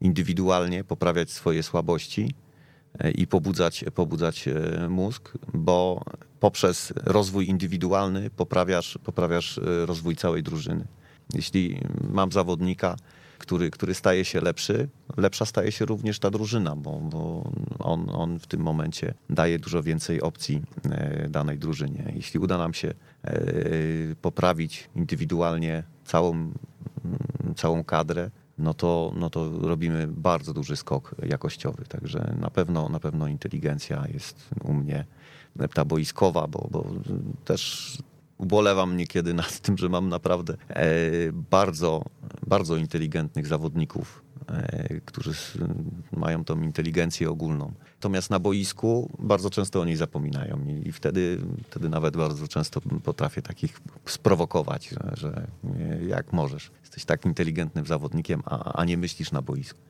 indywidualnie, poprawiać swoje słabości e, i pobudzać, pobudzać e, mózg, bo poprzez rozwój indywidualny poprawiasz, poprawiasz rozwój całej drużyny. Jeśli mam zawodnika, który, który staje się lepszy, lepsza staje się również ta drużyna, bo, bo on, on w tym momencie daje dużo więcej opcji danej drużynie. Jeśli uda nam się poprawić indywidualnie całą całą kadrę, no to, no to robimy bardzo duży skok jakościowy. Także na pewno, na pewno inteligencja jest u mnie ta boiskowa, bo, bo też ubolewam niekiedy nad tym, że mam naprawdę e, bardzo, bardzo inteligentnych zawodników, którzy mają tą inteligencję ogólną. Natomiast na boisku bardzo często o niej zapominają i wtedy, wtedy nawet bardzo często potrafię takich sprowokować, że, że jak możesz. Jesteś tak inteligentnym zawodnikiem, a, a nie myślisz na boisku.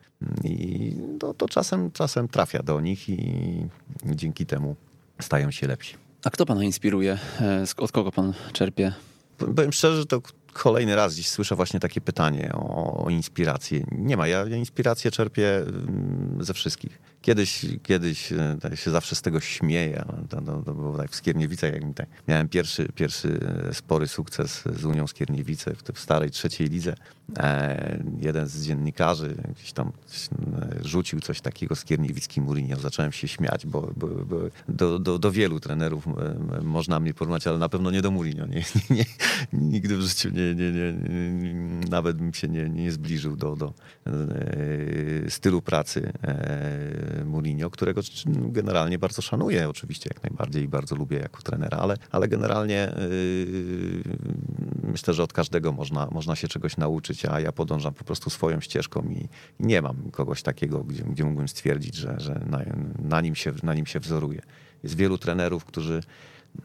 I to, to czasem, czasem trafia do nich i dzięki temu stają się lepsi. A kto pana inspiruje? E, od kogo pan czerpie? Powiem szczerze, to kolejny raz dziś słyszę właśnie takie pytanie o, o inspirację. Nie ma, ja, ja inspirację czerpię mm, ze wszystkich. Kiedyś, kiedyś e, tak się zawsze z tego śmieję. To, to, to było tak w Skierniewicach, jak tak, miałem pierwszy, pierwszy e, spory sukces z Unią Skierniewice w, w starej trzeciej lidze. E, jeden z dziennikarzy gdzieś tam e, rzucił coś takiego Skierniewicki Mourinho. Zacząłem się śmiać, bo, bo, bo do, do, do, wielu trenerów można mnie porównać, ale na pewno nie do Mourinho. Nie, nie, nie, nigdy w życiu nie, nie, nie, nawet bym się nie, nie zbliżył do, do e, stylu pracy e, Mourinho, którego generalnie bardzo szanuję oczywiście jak najbardziej i bardzo lubię jako trenera, ale, ale generalnie yy, myślę, że od każdego można, można się czegoś nauczyć, a ja podążam po prostu swoją ścieżką i, nie mam kogoś takiego, gdzie, gdzie mógłbym stwierdzić, że, że na, na, nim się, na nim się wzoruję. Jest wielu trenerów, którzy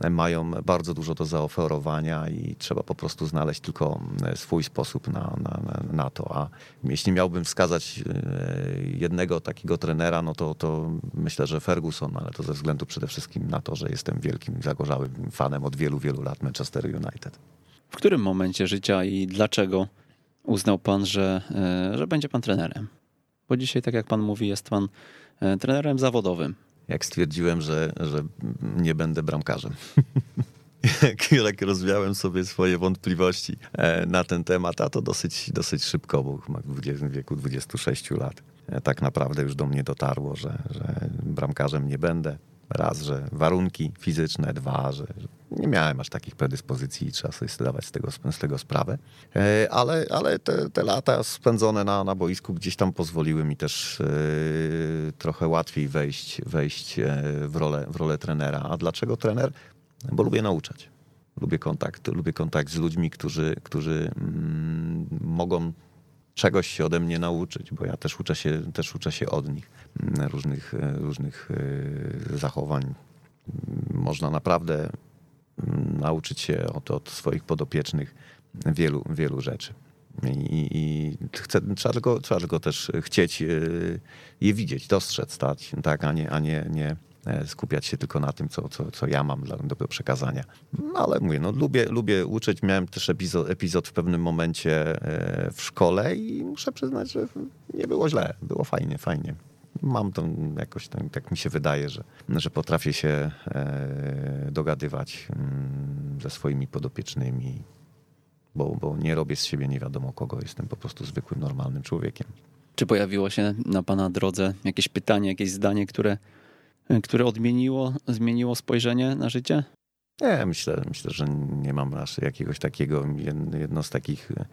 mają bardzo dużo do zaoferowania i trzeba po prostu znaleźć tylko mm, swój sposób na, na, na to. A jeśli miałbym wskazać e, jednego takiego trenera, no to, to myślę, że Ferguson, ale to ze względu przede wszystkim na to, że jestem wielkim, zagorzałym fanem od wielu, wielu lat Manchester United. W którym momencie życia i dlaczego uznał pan, że, e, że będzie pan trenerem? bo dzisiaj, tak jak pan mówi, jest pan e, trenerem zawodowym. Jak stwierdziłem, że, że nie będę bramkarzem. jak, rozwiałem sobie swoje wątpliwości e, na ten temat, a to dosyć, dosyć szybko, bo w wieku 26 lat e, tak naprawdę już do mnie dotarło, że, że bramkarzem nie będę. Raz, że warunki fizyczne, dwa, że nie miałem aż takich predyspozycji i trzeba sobie zdawać z tego, z tego sprawę. E, ale, ale te, te lata spędzone na, na boisku gdzieś tam pozwoliły mi też trochę łatwiej wejść, wejść w, rolę, w rolę trenera. A dlaczego trener? bo lubię nauczać. Lubię kontakt, lubię kontakt z ludźmi, którzy, którzy mm, mogą czegoś się ode mnie nauczyć, bo ja też uczę się, też uczę się od nich mm, różnych, e, różnych e, zachowań. Można naprawdę mm, nauczyć się od, od swoich podopiecznych wielu, wielu rzeczy. I, i chcę, trzeba, tylko, trzeba tylko też chcieć e, je widzieć, dostrzec, tak, tak a nie, a nie, nie skupiać się tylko na tym, co, co, co ja mam dla, do przekazania. No, ale mówię, no, lubię, lubię uczyć. Miałem też epizod, epizod w pewnym momencie e, w szkole i muszę przyznać, że nie było źle. Było fajnie, fajnie. Mam to jakoś, tak, tak mi się wydaje, że, że potrafię się e, dogadywać mm, ze swoimi podopiecznymi, bo, bo nie robię z siebie nie wiadomo kogo. Jestem po prostu zwykłym, normalnym człowiekiem. Czy pojawiło się na Pana drodze jakieś pytanie, jakieś zdanie, które E, które odmieniło, zmieniło spojrzenie na życie? Nie, myślę, myślę, że nie mam aż jakiegoś takiego, jedno z takich, e,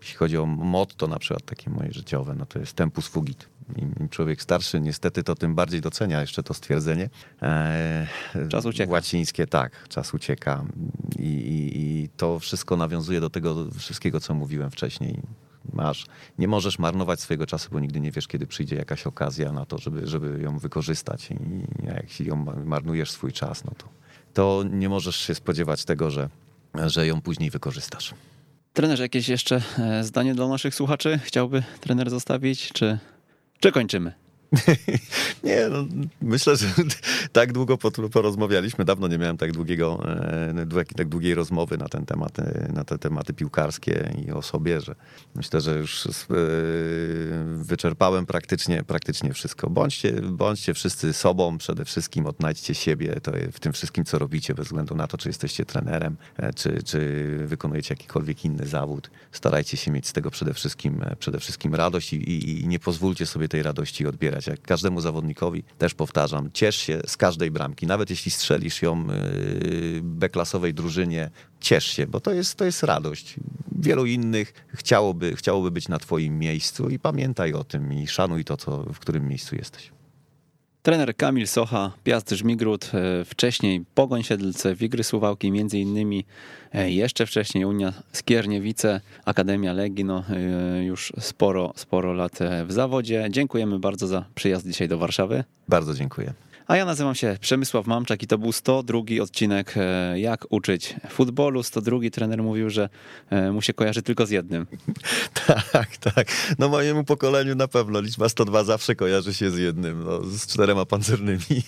jeśli chodzi o motto na przykład takie moje życiowe, no to jest tempus fugit. Im człowiek starszy niestety to tym bardziej docenia jeszcze to stwierdzenie. Eee, czas ucieka. Łacińskie, tak, czas ucieka. I, i, I to wszystko nawiązuje do tego wszystkiego, co mówiłem wcześniej masz, nie możesz marnować swojego czasu, bo nigdy nie wiesz, kiedy przyjdzie jakaś okazja na to, żeby, żeby ją wykorzystać. I jak ją marnujesz swój czas, no to, to nie możesz się spodziewać tego, że, że ją później wykorzystasz. Trenerze, jakieś jeszcze e, zdanie dla naszych słuchaczy chciałby trener zostawić, czy, czy kończymy? nie, no, myślę, że tak długo porozmawialiśmy. Dawno nie miałem tak, długiego, e, tak długiej rozmowy na ten temat, e, na te tematy piłkarskie i o sobie, że myślę, że już e, wyczerpałem praktycznie, praktycznie wszystko. Bądźcie, bądźcie wszyscy sobą, przede wszystkim odnajdźcie siebie to w tym wszystkim, co robicie, bez względu na to, czy jesteście trenerem, czy, czy wykonujecie jakikolwiek inny zawód. Starajcie się mieć z tego przede wszystkim, przede wszystkim radość i, i, i nie pozwólcie sobie tej radości odbierać jak każdemu zawodnikowi też powtarzam, ciesz się z każdej bramki, nawet jeśli strzelisz ją yy, B-klasowej drużynie, ciesz się, bo to jest, to jest radość. Wielu innych chciałoby, chciałoby być na twoim miejscu i pamiętaj o tym i szanuj to, co, w którym miejscu jesteś. Trener Kamil Socha, Piast Żmigród, e, wcześniej Pogoń Siedlce, Wigry Suwałki, między innymi e, jeszcze wcześniej Unia Skierniewice, Akademia Legii, no e, już sporo, sporo lat w zawodzie. Dziękujemy bardzo za przyjazd dzisiaj do Warszawy. Bardzo dziękuję. A ja nazywam się Przemysław Mamczak i to był 102 odcinek e, Jak uczyć futbolu. 102 trener mówił, że e, mu się kojarzy tylko z jednym. tak, tak. No mojemu pokoleniu na pewno liczba 102 zawsze kojarzy się z jednym, no, z czterema pancernymi.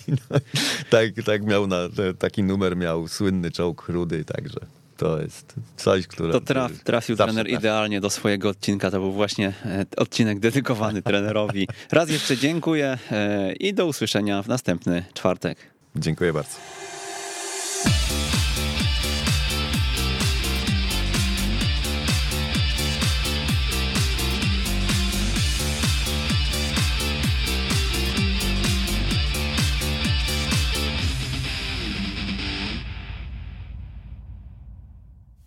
Tak, tak miał na, taki numer miał słynny czołg rudy, także to jest coś, które... To traf, trafił trener trafi. idealnie do swojego odcinka. To był właśnie e, odcinek dedykowany trenerowi. Raz jeszcze dziękuję e, i do usłyszenia w następny czwartek. Dziękuję bardzo.